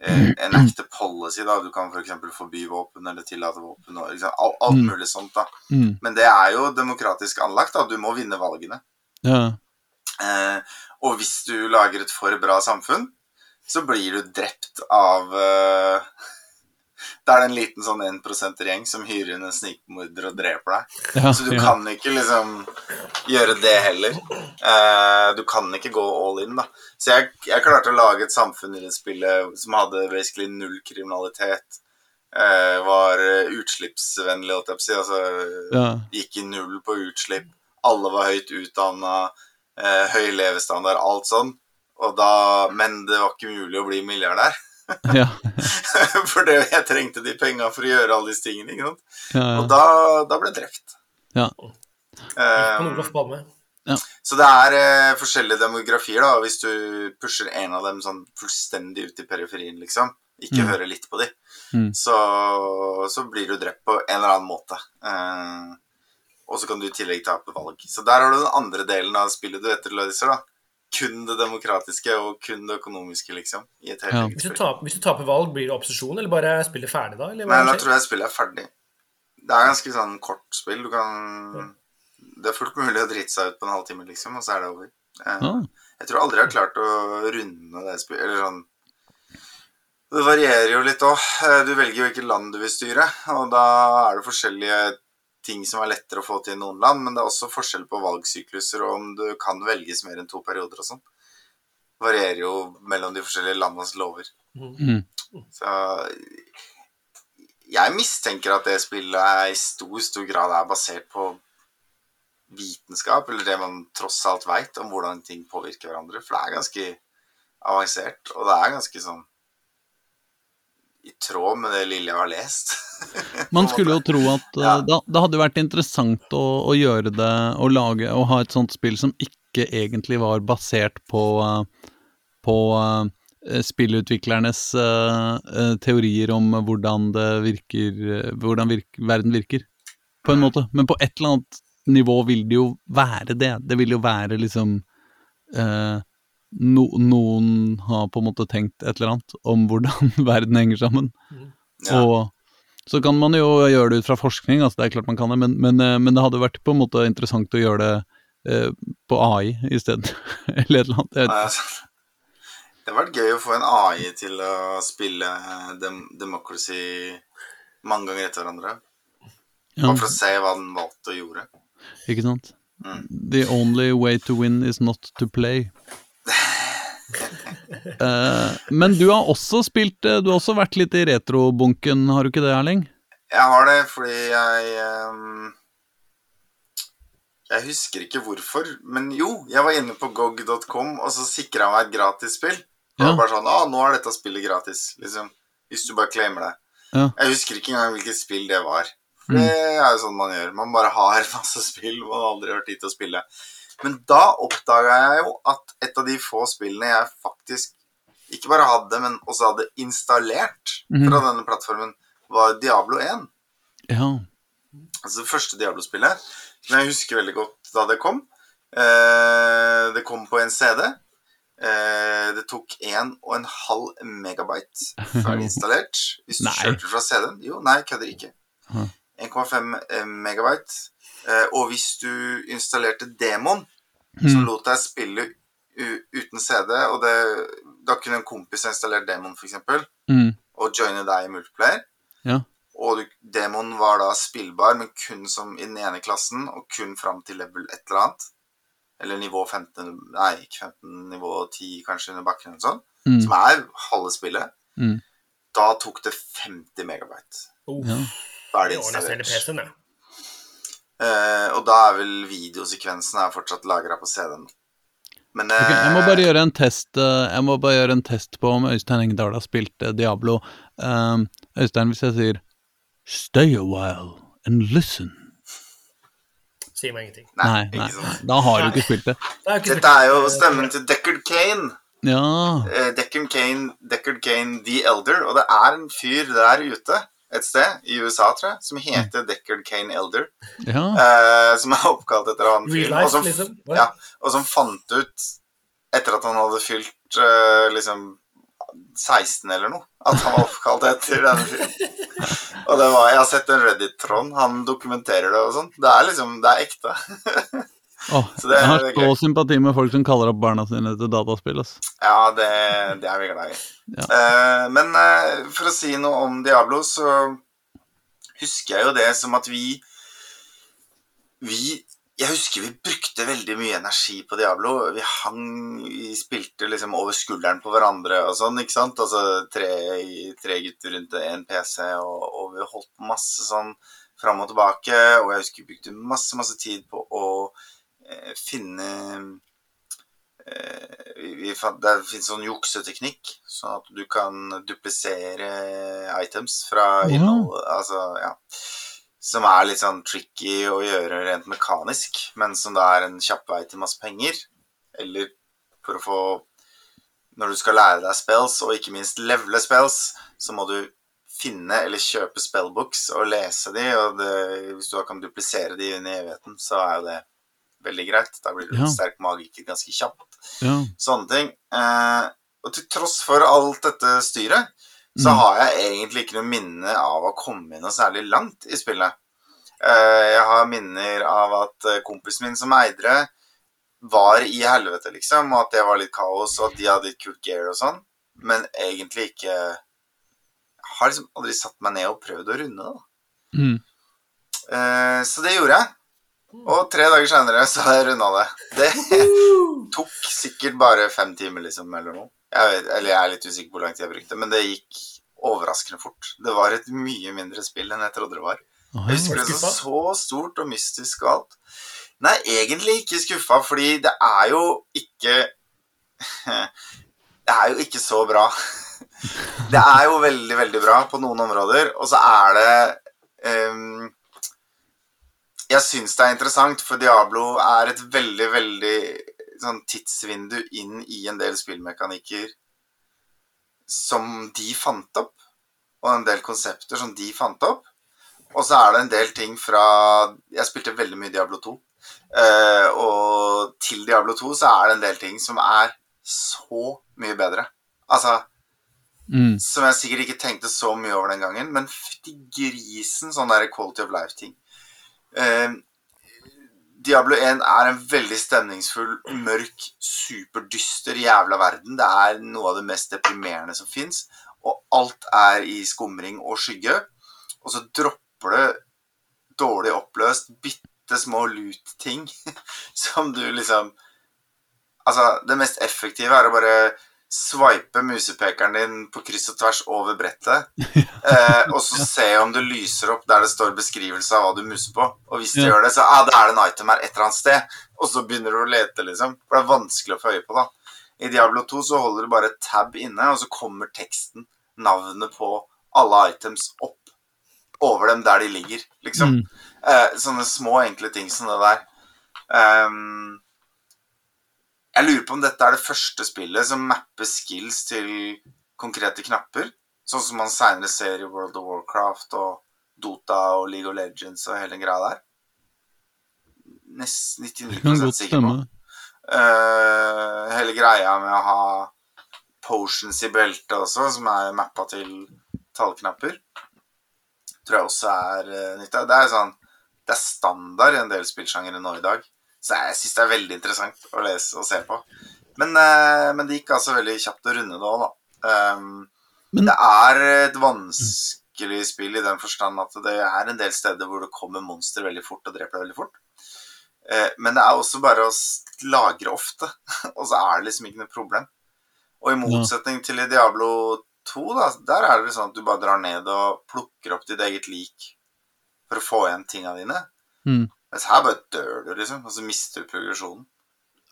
eh, en ekte policy, da. Du kan f.eks. forby våpen eller tillate våpen. Og, liksom, alt, alt Mm. mulig sånt, da. mm, Men det er jo demokratisk anlagt, da. Du må vinne valgene. ja. Eh, og hvis du lager et for bra samfunn, så blir du drept av uh, (laughs) Da er det en liten sånn 1 %-gjeng som hyrer inn en snikmorder og dreper deg. ja, Så du ja. kan ikke liksom gjøre det heller. Uh, du kan ikke gå all in, da. Så jeg, jeg klarte å lage et samfunn i det spillet som hadde basically null kriminalitet. Uh, var utslippsvennlig, holdt jeg på å si. Altså ja. gikk i null på utslipp. Alle var høyt utdanna, høy levestandard, alt sånn. Og da, men det var ikke mulig å bli milliardær. (laughs) ja. For det, jeg trengte de penga for å gjøre alle disse tingene. ikke sant? ja, Og da, da ble jeg drept. Ja. Um, ja. Så det er uh, forskjellige demografier, da. Hvis du pusher en av dem sånn fullstendig ut i periferien, liksom, ikke Mm. hører litt på de, Mm. så, så blir du drept på en eller annen måte. Uh, og så kan du i tillegg tape valg. Så der har du den andre delen av spillet du etterlyser, da. Kun det demokratiske og kun det økonomiske, liksom. I et helt Ja. Hvis du, taper, hvis du taper valg, blir det opposisjon, eller bare spiller ferdig da? Eller hva Nei, nå tror jeg spillet er ferdig. Det er ganske sånn kort spill. Du kan Det er fullt mulig å drite seg ut på en halvtime, liksom, og så er det over. Eh, Ja. Jeg tror aldri jeg har klart å runde det spillet, eller sånn Det varierer jo litt òg. Du velger jo hvilket land du vil styre, og da er det forskjellige ting som er lettere å få til i noen land, men det er også forskjell på valgsykluser og om du kan velges mer enn to perioder og sånn. Varierer jo mellom de forskjellige landenes lover. Mm. Så jeg mistenker at det spillet i stor, stor grad er basert på vitenskap, eller det man tross alt veit om hvordan ting påvirker hverandre. For det er ganske avansert, og det er ganske sånn i tråd med det lille jeg har lest. (laughs) Man skulle jo tro at eh, Ja. det, det hadde vært interessant å, å gjøre det, å lage og ha et sånt spill som ikke egentlig var basert på, eh, på eh, spillutviklernes eh, eh, teorier om hvordan det virker, eh, hvordan virk, verden virker, på en måte. Men på et eller annet nivå vil det jo være det. Det vil jo være liksom eh, no, Noen har på en måte tenkt et eller annet om hvordan (laughs) verden henger sammen. Ja. Og så kan man jo gjøre det ut fra forskning, altså det er klart man kan det, men, men, eh, men det hadde vært på en måte interessant å gjøre det eh, på AI i stedet, (laughs) eller et eller annet. Jeg vet altså, Det hadde vært gøy å få en AI til å spille dem Democracy mange ganger etter hverandre. Ja, Bare for å se hva den valgte å gjøre. ikke sant? Mm. The only way to win is not to play. (laughs) Eh, men du har også spilt eh, Du har også vært litt i retrobunken, har du ikke det, Erling? Jeg har det fordi jeg um, Jeg husker ikke hvorfor, men jo, jeg var inne på gog.com, og så sikra jeg meg et gratisspill. Det Ja. var bare sånn Å, nå er dette spillet gratis, liksom. Hvis du bare claimer det. Ja. Jeg husker ikke engang hvilket spill det var. Mm. det er jo sånn man gjør. Man bare har (laughs) masse spill man aldri har tid til å spille. Men da oppdaga jeg jo at et av de få spillene jeg faktisk ikke bare hadde, men også hadde installert Mhm. fra denne plattformen, var Diablo 1. Ja. Altså det første Diablo-spillet, som jeg husker veldig godt da det kom. Eh, det kom på en CD. Eh, det tok 1,5 megabyte ferdig (laughs) installert. Hvis du kjørte fra CD-en. Jo, nei, kødder ikke. 1,5 megabyte. Eh, og hvis du installerte Demon, Mm. så lot deg spille u uten CD, og det, da kunne en kompis installert Demon, f.eks., Mm. og joine deg i multiplayer. Ja. Og du, Demon var da spillbar, men kun som i den ene klassen, og kun fram til level et eller annet. Eller nivå 15 Nei, ikke 15, nivå 10 kanskje under bakken eller sånn. Mm. Som er halve spillet. Mm. Da tok det 50 megabyte. Oh, Ja. Da er det installert. Eh, og da er vel videosekvensen er fortsatt lagra på CD-en. Men Ok, jeg må eh, bare gjøre en test uh, Jeg må bare gjøre en test på om Øystein Engdahl har spilt Diablo. Um, Øystein, hvis jeg sier Stay a while and listen Sier meg ingenting. Nei, Nei, ikke nei, sant. da har du ikke spilt det. Det er ikke Dette er jo stemmen til Deckard Kane. Ja, eh, Deckard Kane, Deckard Kane The Elder, og det er en fyr der ute et sted i USA, tror jeg, som heter Deckard Kane Elder, ja. eh, som er oppkalt etter han Real fyren, life, og som, liksom? Ja, og som fant ut, etter at han hadde fylt eh, liksom 16 eller noe, at han var oppkalt etter denne fyren. Og det var, jeg har sett en Reddit-tråd, han dokumenterer det og sånn. Det er liksom, det er ekte. (laughs) (laughs) Så det jeg har så sympati med folk som kaller opp barna sine til dataspill. ass. Ja, det, det er vi glad i. Ja. Uh, men uh, for å si noe om Diablo, så husker jeg jo det som at vi Vi Jeg husker vi brukte veldig mye energi på Diablo. Vi hang Vi spilte liksom over skulderen på hverandre og sånn, ikke sant? Altså tre, tre gutter rundt en PC, og, og vi holdt masse sånn fram og tilbake. Og jeg husker vi brukte masse, masse tid på å finne Eh, vi, fant, Det finnes sånn jukseteknikk, sånn at du kan duplisere items fra Ja. Altså, ja. Som er litt sånn tricky å gjøre rent mekanisk, men som da er en kjapp vei til masse penger. Eller for å få Når du skal lære deg spells, og ikke minst levele spells, så må du finne eller kjøpe spellbooks og lese de, og det, hvis du da kan duplisere de inn i evigheten, så er jo det veldig greit. Da blir du Ja. sterk magiker ganske kjapt. Ja. Sånne ting. Eh, og til tross for alt dette styret, så Mm. har jeg egentlig ikke noe minne av å komme noe særlig langt i spillet. Eh, jeg har minner av at eh, kompisen min som eide det, var i helvete, liksom, og at det var litt kaos, og at de hadde litt kult gear og sånn, men egentlig ikke Jeg har liksom aldri satt meg ned og prøvd å runde da. Mm. Eh, så det gjorde jeg. Og tre dager senere så har jeg runda det. Det tok sikkert bare fem timer, liksom, eller noe. Jeg vet, eller jeg er litt usikker på hvor lang tid jeg brukte, men det gikk overraskende fort. Det var et mye mindre spill enn jeg trodde det var. Jeg husker det som så stort og mystisk og alt. Nei, egentlig ikke skuffa, fordi det er jo ikke (laughs) Det er jo ikke så bra. (laughs) Det er jo veldig, veldig bra på noen områder, og så er det ehm, Jeg syns det er interessant, for Diablo er et veldig, veldig sånn tidsvindu inn i en del spillmekanikker som de fant opp, og en del konsepter som de fant opp. Og så er det en del ting fra Jeg spilte veldig mye Diablo 2. eh, og til Diablo 2 så er det en del ting som er så mye bedre. Altså Mm. Som jeg sikkert ikke tenkte så mye over den gangen, men fytti grisen, sånn der quality of life-ting. Eh, Diablo 1 er en veldig stemningsfull, mørk, superdyster jævla verden. Det er noe av det mest deprimerende som fins. Og alt er i skumring og skygge. Og så dropper det dårlig oppløst, bitte små lut-ting (laughs) som du liksom Altså, det mest effektive er å bare swipe musepekeren din på kryss og tvers over brettet, (laughs) eh, og så se om det lyser opp der det står beskrivelse av hva du muser på. Og hvis det Ja. gjør det, så ah, er det en item her et eller annet sted. Og så begynner du å lete, liksom. For det er vanskelig å få øye på, da. I Diablo 2 så holder du bare tab inne, og så kommer teksten, navnet på alle items, opp over dem der de ligger, liksom. Mm. Eh, sånne små, enkle ting som det der. Ehm, jeg lurer på om dette er det første spillet som mapper skills til konkrete knapper. Sånn som man seinere ser i World of Warcraft og Dota og League of Legends og hele den greia der. Nesten Det kan 99 godt sikker på. Eh, hele greia med å ha potions i beltet også, som er mappa til tallknapper, tror jeg også er uh, nyttig. Det er sånn Det er standard i en del spillsjangere nå i dag. Så jeg syns det er veldig interessant å lese og se på. Men, eh, men det gikk altså veldig kjapt å runde det òg, da. Um, Men- det er et vanskelig spill i den forstand at det er en del steder hvor det kommer monster veldig fort og dreper deg veldig fort. Uh, Men det er også bare å lagre ofte, (laughs) og så er det liksom ikke noe problem. Og i motsetning til i Diablo 2, da, der er det sånn at du bare drar ned og plukker opp ditt eget lik for å få igjen tinga dine. Mm. Mens her bare dør du, liksom, og så mister du progresjonen.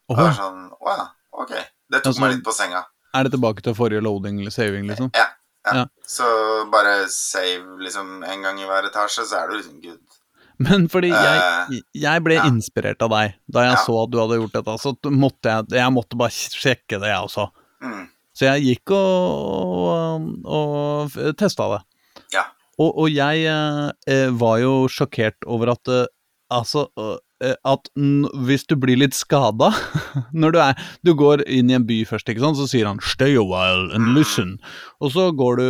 Og det er sånn Å ja, ok. Det tok Altså- meg litt på senga. er det tilbake til forrige loading eller saving, liksom? Ja. ja. Ja. Så bare save liksom en gang i hver etasje, så er du liksom good. Men fordi jeg, Eh, jeg ble ja. inspirert av deg da jeg Ja. så at du hadde gjort dette. Så måtte jeg, jeg måtte bare sjekke det, jeg også. Mm. Så jeg gikk og, og, og testa det. Ja. Og, og jeg eh, eh, var jo sjokkert over at eh, Altså at hvis du blir litt skada (laughs) når du er Du går inn i en by først, ikke sant, så sier han 'stay a while and listen'. Og så går du,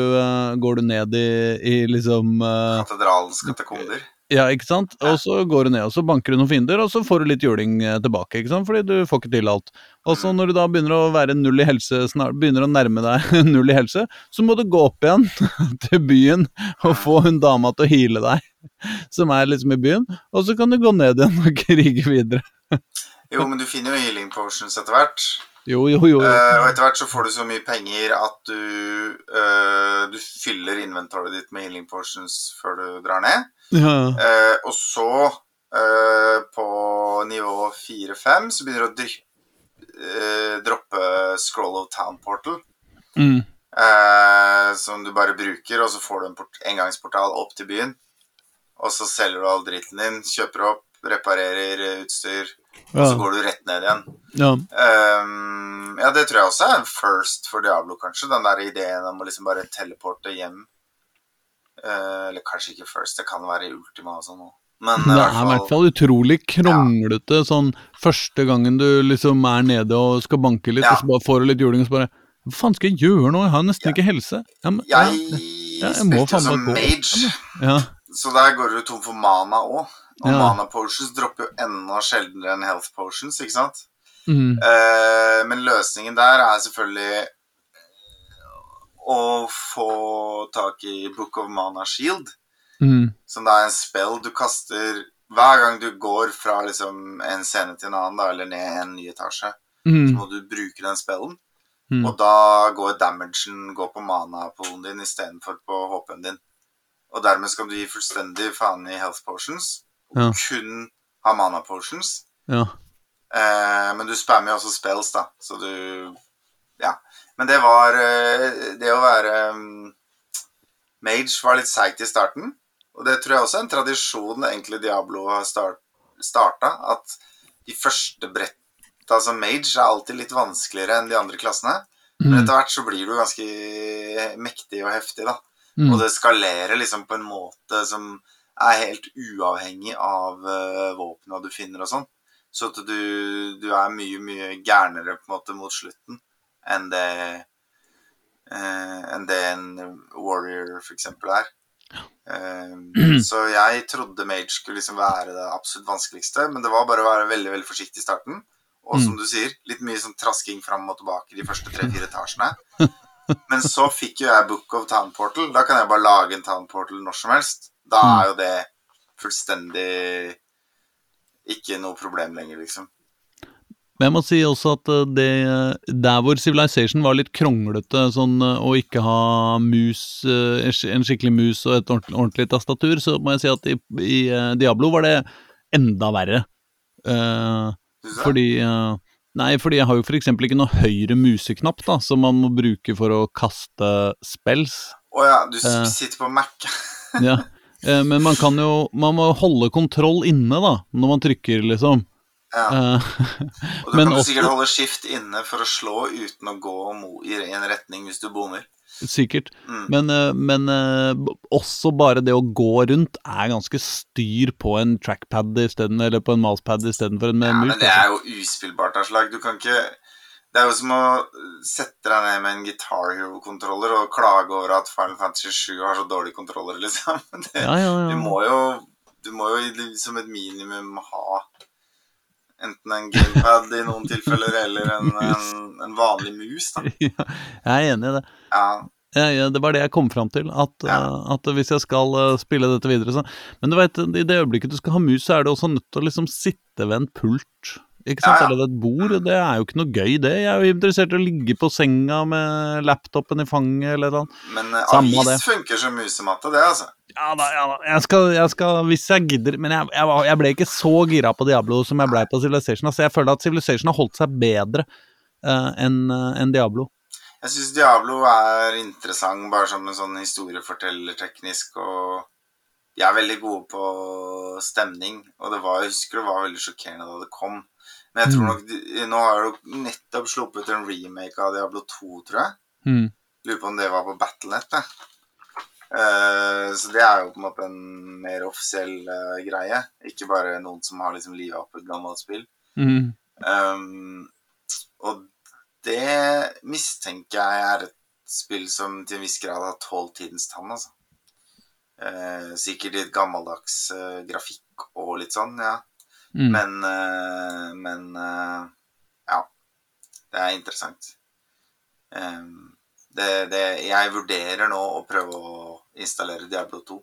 går du ned i, i liksom Katedralens katakomber. ja, ikke sant? Og så går du ned, og så banker du noen fiender, og så får du litt juling tilbake, ikke sant? Fordi du får ikke til alt. Og så når du da begynner å være null i helse, snart, begynner å nærme deg (laughs) null i helse, så må du gå opp igjen (laughs) til byen og få hun dama til å heale deg, (laughs) som er liksom i byen, og så kan du gå ned igjen og (laughs) krige videre. Jo, men du finner jo healing potions etter hvert. Jo, jo, jo. Eh, og etter hvert så får du så mye penger at du, uh, du fyller inventaret ditt med healing potions før du drar ned. Ja. Uh, og så, på nivå 4-5, så begynner du å eh, droppe Scroll of Town Portal. Mm. som du bare bruker, og så får du en engangsportal opp til byen. Og så selger du all dritten din, kjøper opp, reparerer utstyr, og så går du rett ned igjen. ja. Um, ja, det tror jeg også er first for Diablo, kanskje. Den der ideen om å liksom bare teleporte hjem. Uh, eller kanskje ikke first, det kan være Ultima og sånn òg. Men Det er i hvert fall utrolig kronglete sånn første gangen du liksom er nede og skal banke litt, Ja. og så bare får du litt juling, og så bare Hva faen skal jeg gjøre nå? Jeg har nesten ikke helse. jeg, jeg, ja, Jeg ja, jeg må faen som meg gå. mage, ja, så der går du tom for mana òg. Og Ja. mana potions dropper jo enda sjeldnere enn health potions, ikke sant? Mm. Eh, men løsningen der er selvfølgelig å få tak i Book of Mana Shield, Mm. som da er en spell du kaster hver gang du går fra liksom en scene til en annen, da, eller ned en ny etasje. Så Mm. må du bruke den spellen, Mm. og da går damagen går på mana-poolen din istedenfor på HP-en din. Og dermed skal du gi fullstendig faen i health potions, og Ja. kun ha mana potions. Ja. Eh, men du spammer jo også spells, da, så du Ja. Men det var eh, Det å være um, mage var litt seigt i starten. Og det tror jeg også er en tradisjon egentlig Diablo har start, starta. At de første bretta som mage er alltid litt vanskeligere enn de andre klassene. Men Mm. etter hvert så blir du ganske mektig og heftig, da. Mm. Og det skalerer liksom på en måte som er helt uavhengig av uh, våpna du finner og sånn. Så at du, du er mye, mye gærnere på en måte mot slutten enn det uh, enn det en warrior eksempel er. Uh, så jeg trodde mage skulle liksom være det absolutt vanskeligste, men det var bare å være veldig veldig forsiktig i starten. Og som du sier, litt mye sånn trasking fram og tilbake de første tre-fire etasjene. (laughs) Men så fikk jo jeg Book of Town Portal. Da kan jeg bare lage en Town Portal når som helst. Da er jo det fullstendig ikke noe problem lenger, liksom. Men jeg må si også at eh, det Der hvor Civilization var litt kronglete, sånn eh, å ikke ha mus, eh, en skikkelig mus og et ordentlig, tastatur, så må jeg si at i, i Diablo var det enda verre. Eh, fordi eh, Nei, fordi jeg har jo eksempel ikke noe høyre museknapp, da, som man må bruke for å kaste spells. Å ja, du Eh. sitter på Mac. (laughs) Ja. Eh, men man kan jo Man må holde kontroll inne, da, når man trykker, liksom. Ja. Eh, Og du (laughs) men kan også- sikkert holde skift inne for å slå uten å gå i en retning hvis du bommer. Sikkert. Mm. Men, eh, men eh, også bare det å gå rundt er ganske styr på en trackpad isteden, eller på en mousepad istedenfor en Ja, mus. men det altså. er jo uspillbart av slag. Du kan ikke Det er jo som å sette deg ned med en Guitar Hero-kontroller og klage over at Final Fantasy 7 har så dårlige kontroller, (laughs) liksom. Det, Ja, ja, Du må jo Du må jo i- som et minimum ha enten en gamepad i noen tilfeller, eller en, en, en vanlig mus, da. (laughs) Ja, Jeg er enig i det. Ja, Ja, ja, det var det jeg kom fram til. At, Ja. eh, at hvis jeg skal eh, spille dette videre så Men du vet, i det øyeblikket du skal ha mus, så er du også nødt til å liksom sitte ved en pult. Ikke sant? Ja, ja. Eller et bord. Det er jo ikke noe gøy, det. Jeg er jo interessert i å ligge på senga med laptopen i fanget eller noe. men uh, Samme avis det. funker som musematte, det, altså. Ja da, ja da. Jeg skal, jeg skal hvis jeg gidder Men jeg, jeg, jeg ble ikke så gira på Diablo som jeg ble på Civilization. Altså, jeg føler at Civilization har holdt seg bedre uh, enn uh, en Diablo. Jeg syns Diablo er interessant bare som en sånn historiefortellerteknisk, og de er veldig gode på stemning. Og det var, jeg husker det var veldig sjokkerende da det kom. Men jeg tror Mm. nok de, Nå har det nettopp sluppet en remake av Diablo 2, tror jeg. Mm. Lurer på om det var på Battlenet. Eh, så det er jo på en måte en mer offisiell uh, greie. Ikke bare noen som har liksom livet opp et gammelt spill. Mm. Um, og det mistenker jeg er et spill som til en viss grad har tålt tidens tann, altså. Eh, sikkert litt gammeldags eh, grafikk og litt sånn, ja. Mm. Men, eh, men eh, ja. Det er interessant. Um, det, det, jeg vurderer nå å prøve å installere Diablo 2.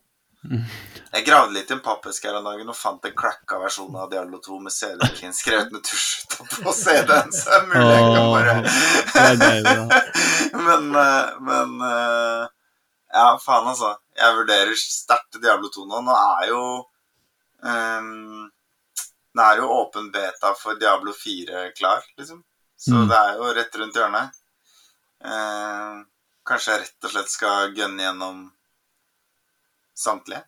Jeg gravde litt i en pappeske her en dag og fant en cracka versjon av Diablo 2 med CD-en (laughs) skrevet med tusj på CD-en, så er mulig jeg kan bare. (laughs) Men, eh, men Ja, faen, altså. Jeg vurderer sterkt Diablo 2 nå. Nå er jo ehm, Nå er jo åpen beta for Diablo 4 klar, liksom. Så Mm. det er jo rett rundt hjørnet. Eh, kanskje jeg rett og slett skal gønne gjennom samtlige?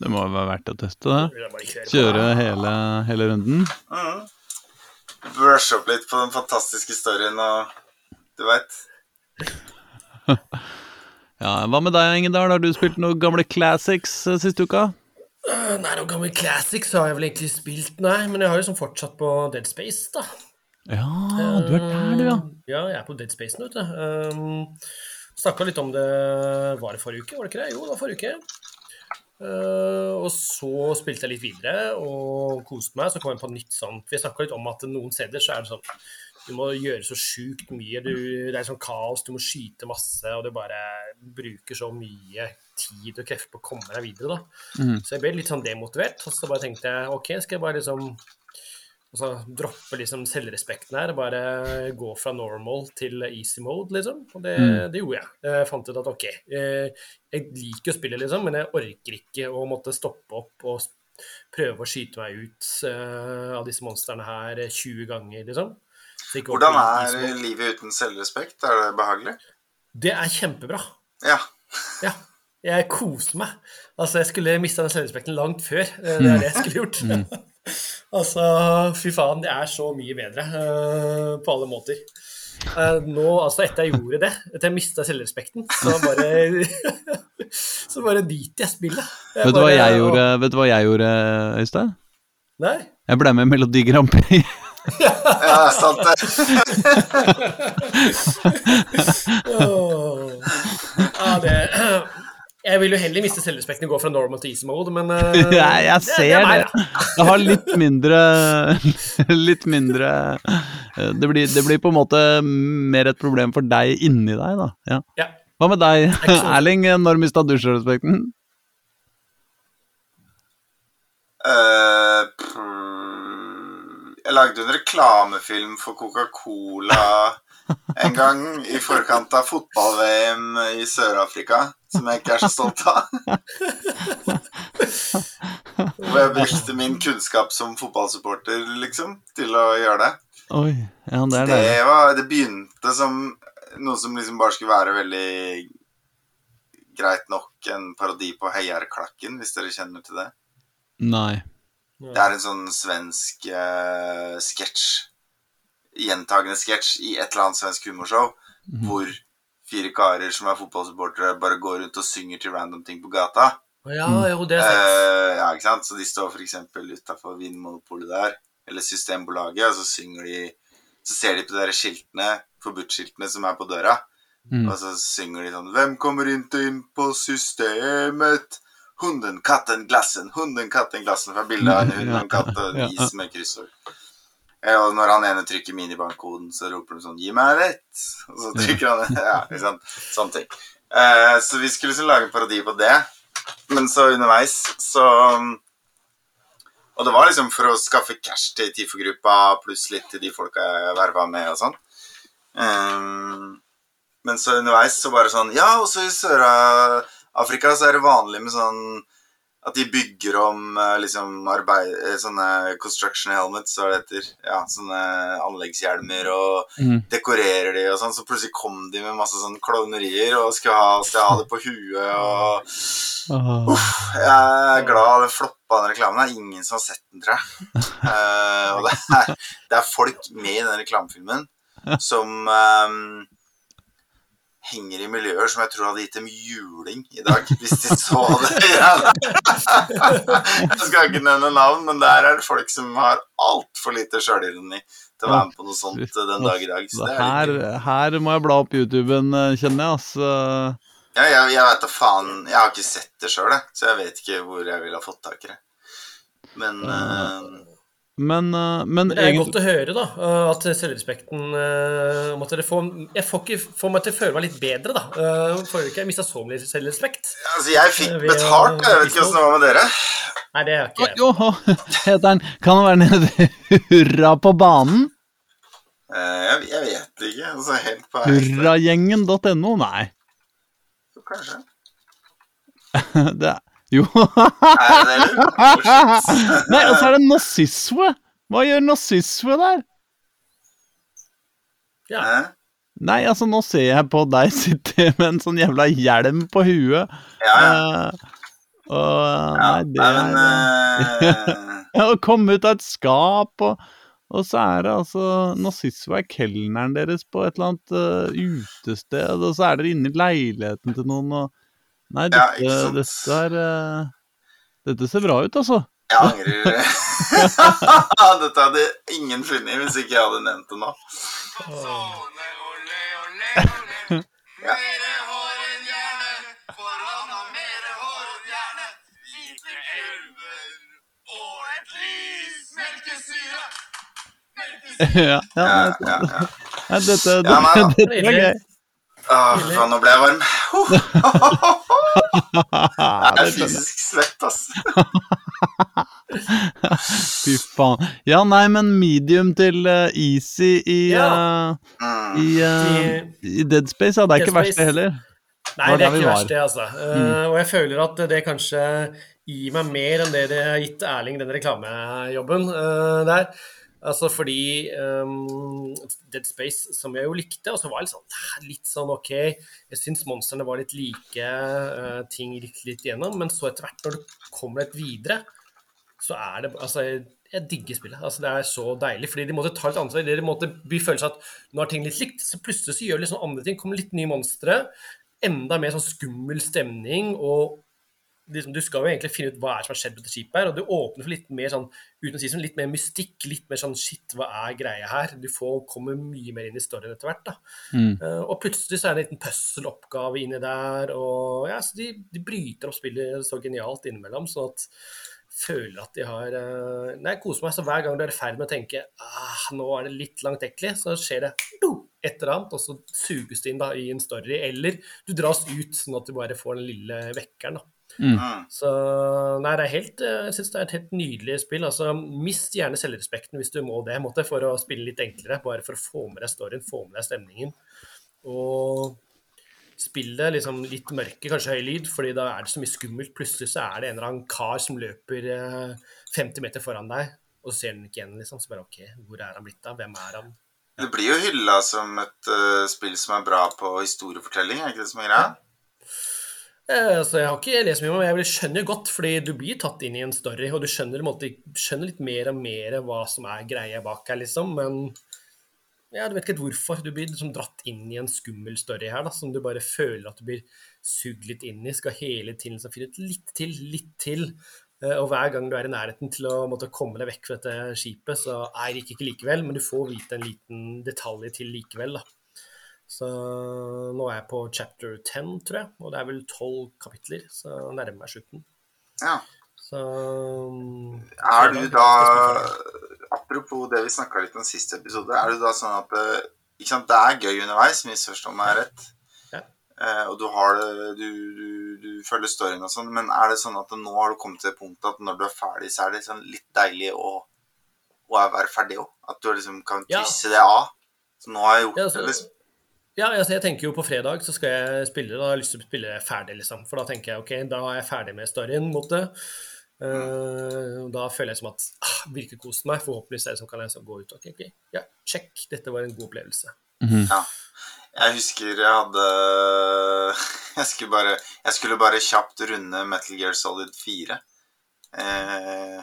Det må jo være verdt å teste det. Det kjøre hele, hele runden. Mm. Brush opp litt på den fantastiske storyen og Du veit. (laughs) Ja, Hva med deg, Ingedal? Har du spilt noen gamle classics eh, siste uka? Øh, Nei, noen gammel classics har jeg vel egentlig spilt, nei. Men jeg har jo sånn fortsatt på Dead Space, da. Ja, du er der, du, ja. Ja, jeg er på Dead Space nå, vet du. Um, Snakka litt om det Var det forrige uke? Var det ikke det? Jo, det var forrige uke. Uh, og så spilte jeg litt videre og koste meg. Så kom jeg på nytt sånt. Vi snakka litt om at noen steder så er det sånn Du må gjøre så sjukt mye. Du, det er sånn kaos, du må skyte masse, og du bare bruker så mye tid og krefter på å komme deg videre, da. Mm. Så jeg ble litt sånn demotivert. Og så bare tenkte jeg OK, skal jeg bare liksom altså, droppe liksom selvrespekten her, bare gå fra normal til easy mode, liksom. Og det, Mm. det gjorde jeg. Jeg fant ut at OK, eh, jeg liker å spille, liksom, men jeg orker ikke å måtte stoppe opp og prøve å skyte meg ut uh, av disse monstrene her 20 ganger, liksom. Hvordan er livet uten selvrespekt? Er det behagelig? Det er kjempebra. Ja. Ja. Jeg koste meg. Altså, jeg skulle mista den selvrespekten langt før. Eh, Det er det jeg skulle gjort. (laughs) altså, fy faen, det er så mye bedre uh, på alle måter. Uh, nå, altså, etter jeg gjorde det, etter jeg mista selvrespekten, så (laughs) bare (laughs) Så bare driter jeg i spillet. Jeg Vet du hva bare- jeg gjorde, vet du hva jeg gjorde, Øystein? Nei? Jeg ble med i Melodi Grand Prix. ja, sant det. oh. Ja, det (clears throat) Jeg vil jo heller miste selvrespekten og gå fra normal til easy mode, men (laughs) uh, Jeg, jeg ser det det, det. Jeg (laughs) har litt mindre (laughs) Litt mindre eh, det blir, det blir på en måte mer et problem for deg inni deg, da. Ja. Ja. Hva med deg, Erling? Når mista du selvrespekten? Uh, jeg lagde en reklamefilm for Coca-Cola en gang i forkant av fotball-VM i Sør-Afrika, som jeg ikke er så stolt av. Hvor jeg brukte min kunnskap som fotballsupporter, liksom, til å gjøre det. Oi, ja, det er Det, det. var, det begynte som noe som liksom bare skulle være veldig greit nok en parodi på Heiarklakken, hvis dere kjenner til det. Nei. Det er en sånn svensk uh, sketsj, gjentagende sketsj i et eller annet svensk humorshow, hvor fire karer som er fotballsupportere, bare går rundt og synger til random ting på gata. Ja, jo, det er sant. Uh, ja, ikke sant? Så de står f.eks. utafor Vinmonopolet der, eller Systembolaget, og så synger de Så ser de på de skiltene, forbudt-skiltene som er på døra, Mm. og så synger de sånn Hvem kommer ikke inn på systemet? Hunden, katten, glassen. Hunden, katten, glassen. Fra bildet av en hund og en katt og en is med kryssord. Eh, Og når han ene trykker minibankkoden, så roper han sånn 'Gi meg rett!' Og så trykker han Ja, liksom. Sånne ting. Eh, så vi skulle liksom lage en parodi på det. Men så underveis så Og det var liksom for å skaffe cash til TIFO-gruppa, pluss litt til de folka jeg verva med og sånn. Eh, men så underveis så bare sånn Ja, også i Sør-Afrika så er det vanlig med sånn at de bygger om eh, liksom arbeid, eh, sånne construction helmets, hva det heter. Ja, sånne anleggshjelmer og Mm. dekorerer de og sånn. Så plutselig kom de med masse sånn klovnerier og skulle ha, skal ha det på huet og Åh. Jeg er glad det floppa den reklamen. Det er ingen som har sett den, tror jeg. uh, (laughs) og det er, det er folk med i den reklamefilmen som eh, henger i miljøer som jeg tror hadde gitt dem juling i dag, hvis de så det. (laughs) jeg skal ikke nevne navn, men der er det folk som har altfor lite sjølironi til å være med på noe sånt eh, den dag i dag. Er Her, her må jeg bla opp YouTuben, eh, kjenner jeg. Altså. Ja, jeg, jeg vet da faen Jeg har ikke sett det sjøl, så jeg vet ikke hvor jeg ville ha fått tak i det. Men eh, Men, eh, men Men det er egentlig godt å høre, da, eh, at selvrespekten eh, om at dere får, Jeg får ikke får meg til å føle meg litt bedre, da. Eh, Forrige uke jeg mista så mye selvrespekt. altså, jeg fikk har- betalt, jeg vet ikke åssen det var med dere. Nei, det er ikke jeg. Jo, (laughs) heter den Kan det være nede Hurra på banen? Eh, jeg, jeg vet ikke. Altså, helt på. Hurragjengen.no? Nei. Kanskje. (laughs) Det er Jo. Er det det, eller? (laughs) Nei, og så er det nazisme. Hva gjør nazisme der? Ja. Eh? Nei, altså, nå ser jeg på deg sitte med en sånn jævla hjelm på huet. Ja, ja. Uh, og ja. Nei, det men er det. (laughs) Ja, Å komme ut av et skap, og, og så er det altså Nazisme er kelneren deres på et eller annet uh, utested, og så er dere inne i leiligheten til noen, og Nei, dette, ja, dette, er, eh, dette ser bra ut, altså. Jeg angrer. (laughs) (laughs) dette hadde ingen skyld i hvis ikke jeg hadde nevnt det nå. (laughs) Ja. ja, ja, ja, ja, ja. Dette, dette, dette, dette er gøy. Å, faen, nå ble jeg varm. (laughs) Jeg er fysisk svett, ass. (laughs) Fy faen. Ja, nei, men medium til uh, easy i, Ja. eh, Mm. i, uh, i Dead Space. Ja, det er Dead ikke verst, det heller. Nei, det er ikke verst, det, altså. Mm. og jeg føler at det kanskje gir meg mer enn det det har gitt Erling, den reklamejobben der. Altså fordi um, Dead Space, som jeg jo likte, og så var jeg litt sånn, litt sånn ok Jeg syns monstrene var litt like, uh, ting gikk litt igjennom, men så etter hvert, når du kommer litt videre, så er det Altså, jeg, jeg digger spillet. Altså, det er så deilig, fordi de måtte ta litt ansvar. De måtte bli følelsen at nå er ting litt likt, så plutselig så gjør de litt sånn andre ting. Kommer litt nye monstre. Enda mer sånn skummel stemning. og liksom, Du skal jo egentlig finne ut hva er som har skjedd på dette skipet, her, og du åpner for litt mer sånn uten å si sånn, litt mer mystikk, litt mer sånn shit, hva er greia her? Du får, kommer mye mer inn i storyen etter hvert. da. Mm. Uh, og plutselig så er det en liten puzzle-oppgave inni der, og ja, så de, de bryter opp spillet så genialt innimellom, sånn at føler at de har uh, Nei, jeg koser meg. Så hver gang du er i ferd med å tenke ah, nå er det litt langtekkelig, så skjer det et eller annet, og så suges det inn da i en story. Eller du dras ut, sånn at du bare får den lille vekkeren. da. Mm. Så nei, det er helt, eh, jeg synes det er et helt nydelig spill. altså Mist gjerne selvrespekten hvis du må det, måtte, for å spille litt enklere. Bare for å få med deg storyen, få med deg stemningen. Og spille liksom litt mørke, kanskje høy lyd, fordi da er det så mye skummelt. Plutselig så er det en eller annen kar som løper eh, 50 meter foran deg, og så ser den ikke igjen, liksom. Så bare OK, hvor er han blitt av? Hvem er han? Det blir jo hylla som et uh, spill som er bra på historiefortelling, er ikke det som er greia? Eh, så jeg har ikke lest mye om det, men jeg skjønner godt, fordi du blir tatt inn i en story, og du skjønner, måte, skjønner litt mer og mer hva som er greia bak her, liksom. Men ja, du vet ikke helt hvorfor. Du blir liksom dratt inn i en skummel story her, da, som du bare føler at du blir sugd litt inn i. Skal hele tiden liksom finne ut litt til, litt til. Eh, Og hver gang du er i nærheten til å måtte komme deg vekk fra dette skipet, så er det ikke likevel, men du får vite en liten detalj til likevel, da. Så nå er jeg på chapter 10, tror jeg, og det er vel tolv kapitler, så jeg nærmer meg slutten. Ja. Så Er du da Apropos det vi snakka litt om siste episode, er du da sånn at ikke sant, det er gøy underveis, misforstå meg rett, Ja. eh, og du har det du, du, du følger storyen og sånn, men er det sånn at nå har du kommet til det punktet at når du er ferdig, så er det sånn litt deilig å, å være ferdig òg? At du liksom kan Ja. det av? Så nå har jeg gjort Ja, altså- det, liksom. Ja, altså jeg tenker jo på fredag så skal jeg spille, da har jeg lyst til å spille ferdig, liksom. For da tenker jeg ok, da er jeg ferdig med storyen mot det. Uh, da føler jeg som at ah, virker kost meg. Forhåpentligvis er det som kan jeg liksom gå ut ok, ok, ja, check, dette var en god opplevelse. Ja. Jeg husker jeg hadde (laughs) jeg skulle, bare, jeg skulle bare kjapt runde Metal Gear Solid 4. Eh,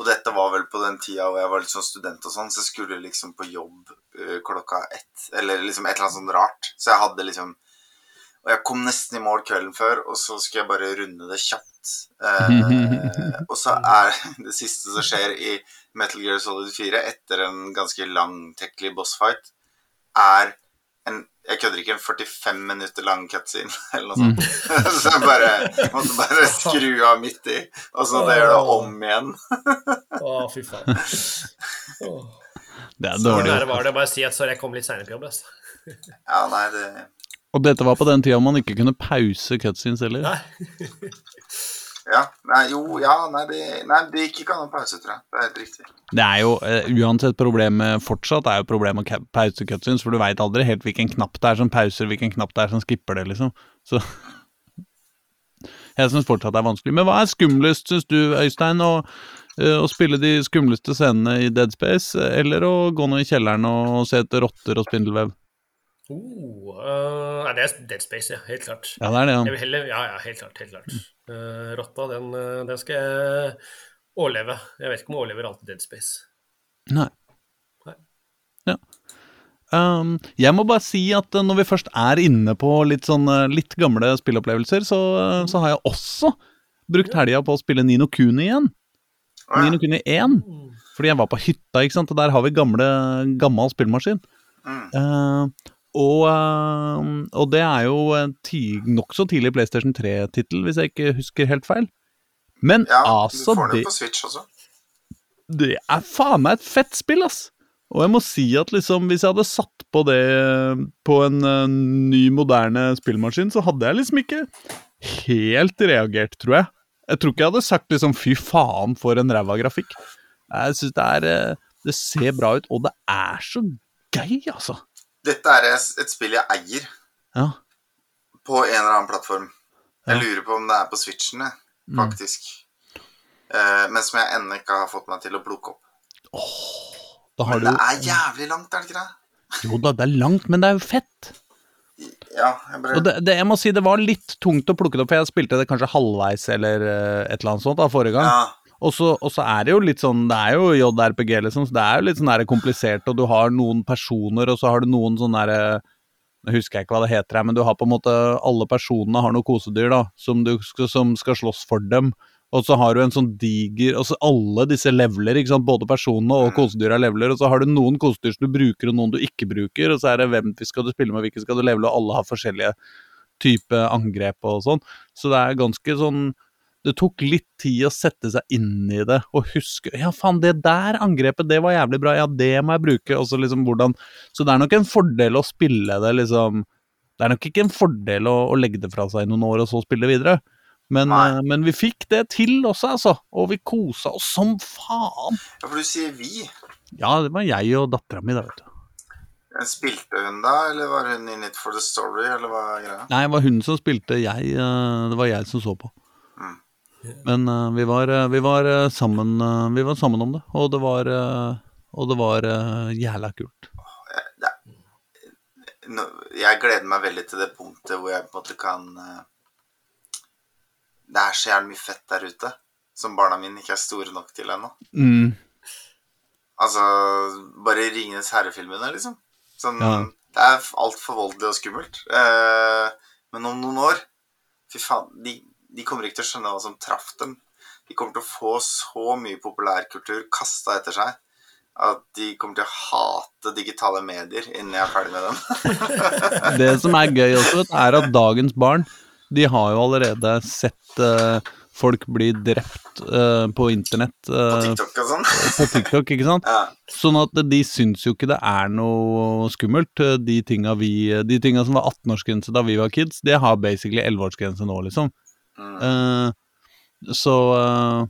og dette var vel på den tida hvor jeg var litt sånn student og sånn, så jeg skulle liksom på jobb eh, klokka ett. Eller liksom et eller annet sånt rart. Så jeg hadde liksom Og jeg kom nesten i mål kvelden før, og så skulle jeg bare runde det kjapt. Eh, og så er (laughs) det siste som skjer i Metal Gear Solid 4 etter en ganske langtekkelig bossfight, er en jeg kødder ikke en 45 minutter lang cutscene (laughs) eller noe sånt. (laughs) så jeg bare måtte bare skru av midt i, og så måtte jeg gjøre det om igjen. Å, fy faen. Oh. (laughs) Det er Så dårlig. nære var det å si at sorry, jeg kom litt seinere på jobb. Altså. Ja, nei, det Og dette var på den tida man ikke kunne pause cutscenes heller. Nei. Ja, nei, jo, ja, nei, det, nei, det gikk ikke an å pause, tror jeg. Det er helt riktig. Det er jo uh, uansett problemet fortsatt er jo problemet med ca- pause cutscenes, for du veit aldri helt hvilken knapp det er som pauser, hvilken knapp det er som skipper det, liksom. Så (laughs) Jeg syns fortsatt det er vanskelig. Men hva er skumlest, syns du, Øystein, å, eh, å spille de skumleste scenene i Dead Space, eller å gå ned i kjelleren og se etter rotter og spindelvev? Oh, eh, nei, det er Dead Space, ja. Helt klart. Ja, det er det, Jeg ja. vil heller, ja, ja, helt klart. helt klart. Uh, rotta, den, eh, den skal jeg overleve. Jeg vet ikke om jeg overlever alltid Dead Space. Nei. Nei. Ja. Um, jeg må bare si at uh, når vi først er inne på litt sånn uh, litt gamle spillopplevelser, så, uh, så har jeg også brukt helga på å spille Nino Kuni igjen. Ah. ja. Nino Kuni 1. Fordi jeg var på hytta, ikke sant, og der har vi gamle, gammel spillmaskin. Mm. Uh, og, uh, og det er jo en nokså tidlig PlayStation 3-tittel, hvis jeg ikke husker helt feil. Men Ja, altså du får det det på Switch også. det er faen meg et fett spill, ass! Og jeg må si at liksom, hvis jeg hadde satt på det på en uh, ny, moderne spillmaskin, så hadde jeg liksom ikke helt reagert, tror jeg. Jeg tror ikke jeg hadde sagt liksom 'fy faen, for en ræva grafikk'. Jeg syns det er uh, Det ser bra ut, og det er så gøy, altså. Dette er et spill jeg eier Ja. på en eller annen plattform. Jeg lurer på om det er på Switchen, faktisk. Mm. faktisk. Eh, men som jeg ennå ikke har fått meg til å plukke opp. Har Men du det er jævlig langt, er det ikke det? Jo da, det er langt, men det er jo fett. Ja, jeg bare det, det, jeg må si det var litt tungt å plukke det opp, for jeg spilte det kanskje halvveis eller eh, et eller annet sånt da, forrige gang. Ja. Og så, er det jo litt sånn Det er jo JRPG, liksom, så det er jo litt sånn komplisert, og du har noen personer, og så har du noen sånne derre Nå husker jeg ikke hva det heter her, men du har på en måte Alle personene har noen kosedyr, da, som, du skal, som skal slåss for dem. Og så har du en sånn diger Og så alle disse leveler, ikke sant. Både personene og kosedyra leveler. Og så har du noen kosedyr som du bruker, og noen du ikke bruker. Og så er det hvem skal du spille med, hvilke skal du levele, og alle har forskjellige type angrep og sånn. Så det er ganske sånn det tok litt tid å sette seg inn i det og huske Ja, faen, det der angrepet, det var jævlig bra. Ja, det må jeg bruke. Og så liksom hvordan Så det er nok en fordel å spille det, liksom Det er nok ikke en fordel å, å legge det fra seg i noen år og så spille det videre. Men, eh, men vi fikk det til også, altså. Og vi kosa oss som faen. ja, for du sier vi. Ja, det var jeg og dattera mi, da, vet du. Spilte hun da, eller var hun in it for the story, eller hva greia? Nei, det var hun som spilte, jeg eh, Det var jeg som så på. Mm. Men uh, vi var, eh, vi var eh, sammen uh, Vi var sammen om det, og det var uh, Og det var jævla kult. Jeg gleder meg veldig til det punktet hvor jeg på en måte kan Det er så jævlig mye fett der ute som barna mine ikke er store nok til ennå. Mm. Altså bare Ringenes herre-filmene, liksom. Sånn, Ja. Det er altfor voldelig og skummelt. Eh, men om noen år Fy faen, de, de kommer ikke til å skjønne hva som traff dem. De kommer til å få så mye populærkultur kasta etter seg at de kommer til å hate digitale medier innen jeg er ferdig med dem. (laughs) Det som er gøy også, er at dagens barn De har jo allerede sett uh, folk bli drept uh, på internett På eh, TikTok og sånn. (laughs) på TikTok, ikke sant? Ja. Sånn at de syns jo ikke det er noe skummelt. De tinga, vi, de tinga som var 18-årsgrense da vi var kids, det har basically 11-årsgrense nå, liksom. Mm. Så eh,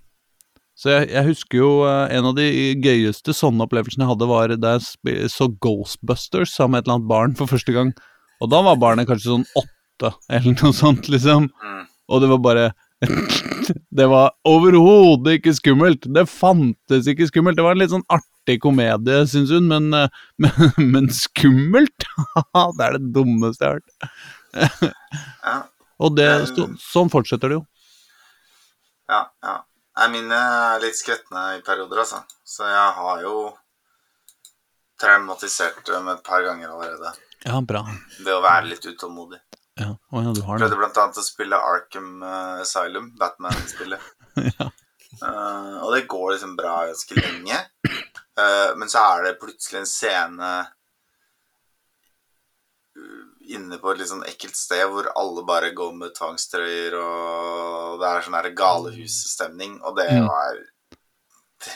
så jeg, jeg husker jo uh, en av de gøyeste sånne opplevelsene jeg hadde, var da jeg så Ghostbusters sammen med et eller annet barn for første gang. Og da var barnet kanskje sånn åtte, eller noe sånt, liksom. Mm. Og det var bare (laughs) Det var overhodet ikke skummelt. Det fantes ikke skummelt. Det var en litt sånn artig komedie, syns hun, men, (laughs) men, men skummelt? (laughs) det er det dummeste jeg har hørt. Ja. Og det, så, sånn fortsetter det jo. Ja, ja. Jeg mine er litt skvetne i perioder, altså. Så jeg har jo traumatisert dem et par ganger allerede. Ja, bra. Ved å være litt utålmodig. Ja, Oh, ja, du har det. Prøvde blant annet å spille Arkham eh, Asylum, Batman-spillet. (laughs) Ja. uh, og det går liksom bra ganske lenge. uh, men så er det plutselig en scene uh, inne på et litt sånn ekkelt sted hvor alle bare går med tvangstrøyer, og det er sånn galehusstemning, og det Mm. var det,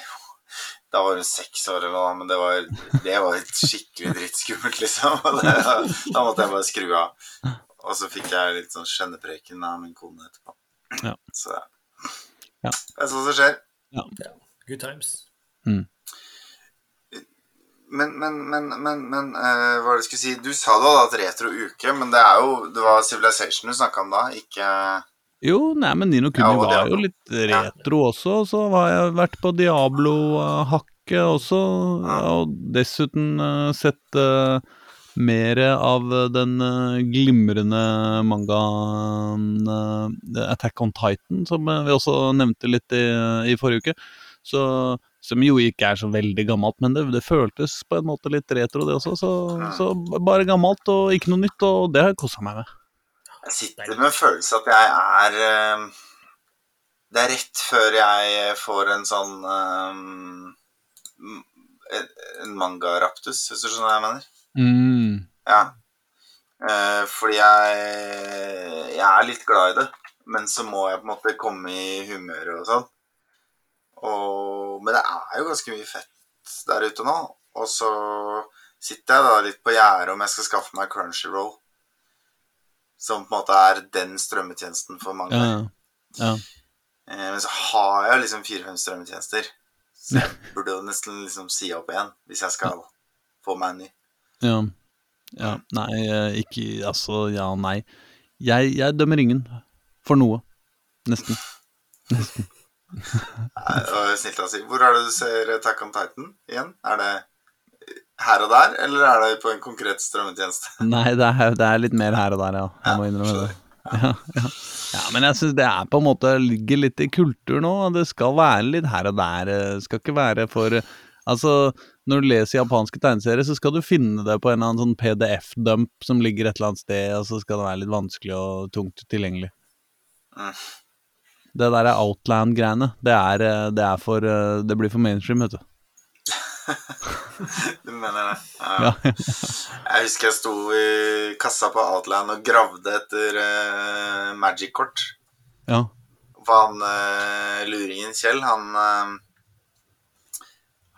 Da var hun seks år eller noe, men det var, det var skikkelig drittskummelt, liksom. Det, da måtte jeg bare skru av. Og så fikk jeg litt sånn skjennepreken av min kone etterpå. Ja. Så Ja. det er sånn som skjer. Ja. Good times. Men, men, men, men, men uh, hva er det jeg skulle si? Du sa du hadde hatt retro-uke, men det er jo Det var Civilization du snakka om da, ikke Jo, nei, men Nino Kuni Ja, var Diablo. jo litt retro også, og så har jeg vært på Diablo-hakket også, og dessuten eh, sett uh, mer av den glimrende mangaen uh, Attack on Titan, som vi også nevnte litt i, i forrige uke. Så, som jo ikke er så veldig gammelt, men det, det føltes på en måte litt retro, det også. Så, så bare gammelt og ikke noe nytt, og det har jeg kosa meg med. Jeg sitter med en følelse at jeg er eh, Det er rett før jeg får en sånn eh, en- mangaraptus, manga-raptus, hvis du skjønner hva jeg mener? Mm. Ja. Eh, fordi jeg Jeg er litt glad i det, men så må jeg på en måte komme i humøret og sånn. Og, men det er jo ganske mye fett der ute nå. Og så sitter jeg da litt på gjerdet om jeg skal skaffe meg Crunchyroll. Som på en måte er den strømmetjenesten for mange. Ja, ja. Eh, Men så har jeg liksom fire-fem strømmetjenester. Så jeg burde jo nesten liksom si opp igjen hvis jeg skal få meg en ny. ja. ja. Nei, eh, ikke Altså, ja, nei. Jeg, jeg dømmer ingen for noe. Nesten. Jo snilt å si. Hvor er det du ser Tack on Titan igjen? Er det her og der, eller er det på en konkret strømmetjeneste? (laughs) Nei, det er, det er litt mer her og der, ja. Jeg må innrømme det. Ja, ja. ja, men jeg syns det er på en måte ligger litt i kultur nå. Det skal være litt her og der. Det skal ikke være for Altså, når du leser japanske tegneserier, så skal du finne det på en eller annen sånn PDF-dump som ligger et eller annet sted, og så skal det være litt vanskelig og tungt tilgjengelig. Mm. Det der er Outland-greiene. Det, eh, det er for eh, Det blir for mainstream, vet du. (laughs) Du mener det? Ja. Jeg husker jeg sto i kassa på Outland og gravde etter uh, Magic-kort. ja. For han uh, luringen Kjell, han uh,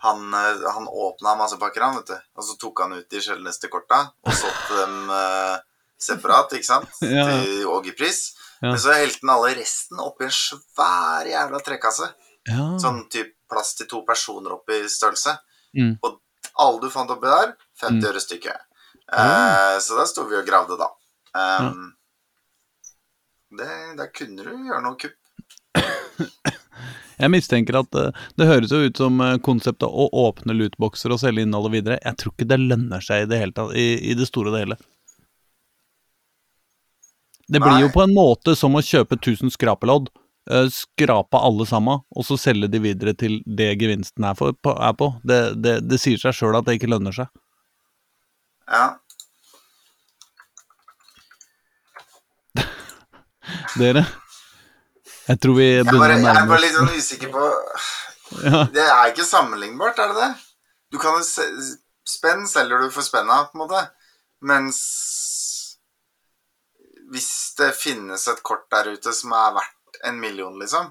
han, eh, han åpna masse pakker, han, vet du. Og så tok han ut de sjeldneste korta og solgte dem uh, separat, ikke sant? Til Ågerpris. Ja. Men så helte han alle resten oppi en svær jævla trekasse. ja. Sånn typ plass til to personer oppi størrelse. Mm. Og alle du fant oppi der, 50 Mm. øre stykket. Eh, så der sto vi og gravde, da. Um, det, der kunne du gjøre noe kupp. (coughs) Jeg mistenker at eh, det høres jo ut som eh, konseptet å åpne lootboxer og selge innholdet videre. Jeg tror ikke det lønner seg i det hele tatt, i, i det store og det hele. Det blir jo på en måte som å kjøpe 1000 skrapelodd, eh, skrape alle sammen, og så selge de videre til det gevinsten er, for, er på. Det, det, det sier seg sjøl at det ikke lønner seg. Ja. (laughs) Dere, jeg tror vi Jeg, å nærme oss jeg er bare litt sånn usikker på (laughs) ja. Det er ikke sammenlignbart, er det det? Du kan jo Spenn selger du for spenna, på en måte. Mens hvis det finnes et kort der ute som er verdt en million, liksom,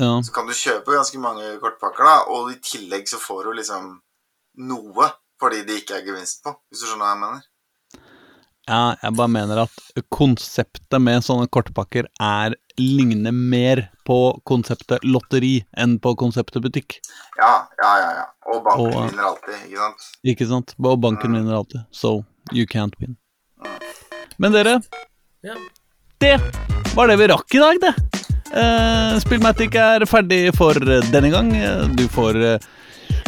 ja. så kan du kjøpe ganske mange kortpakker, da, og i tillegg så får du liksom noe fordi det ikke er gevinst på, hvis du skjønner hva jeg mener. Ja, jeg bare mener at konseptet med sånne kortpakker er ligner mer på konseptet lotteri enn på konseptet butikk. Ja, ja, ja. ja. Og banken Og- vinner alltid, ikke sant? Ikke sant? Og banken vinner alltid. So you can't win. Men dere, Ja. det var det vi rakk i dag, det. Uh, Spillmatic er ferdig for denne gang. Eh, Du får eh,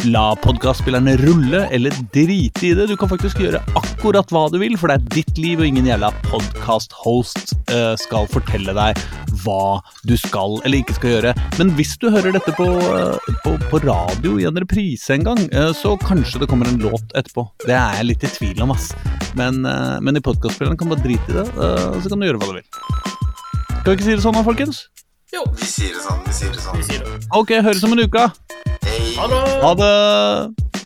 la podkastspillerne rulle eller drite i det. Du kan faktisk gjøre akkurat hva du vil, for det er ditt liv, og ingen jævla podkast-host eh, skal fortelle deg hva du skal eller ikke skal gjøre. Men hvis du hører dette på, eh, på, på radio i en reprise en gang, eh, så kanskje det kommer en låt etterpå. Det er jeg litt i tvil om, ass. Men, men i podkastspilleren kan bare drite i det, og så kan du gjøre hva du vil. Skal vi ikke si det sånn da, folkens? Jo, Vi sier det sånn, vi sier det sånn. vi sier det. Ok, høres om en uke. Hei. Ha det! Ha det!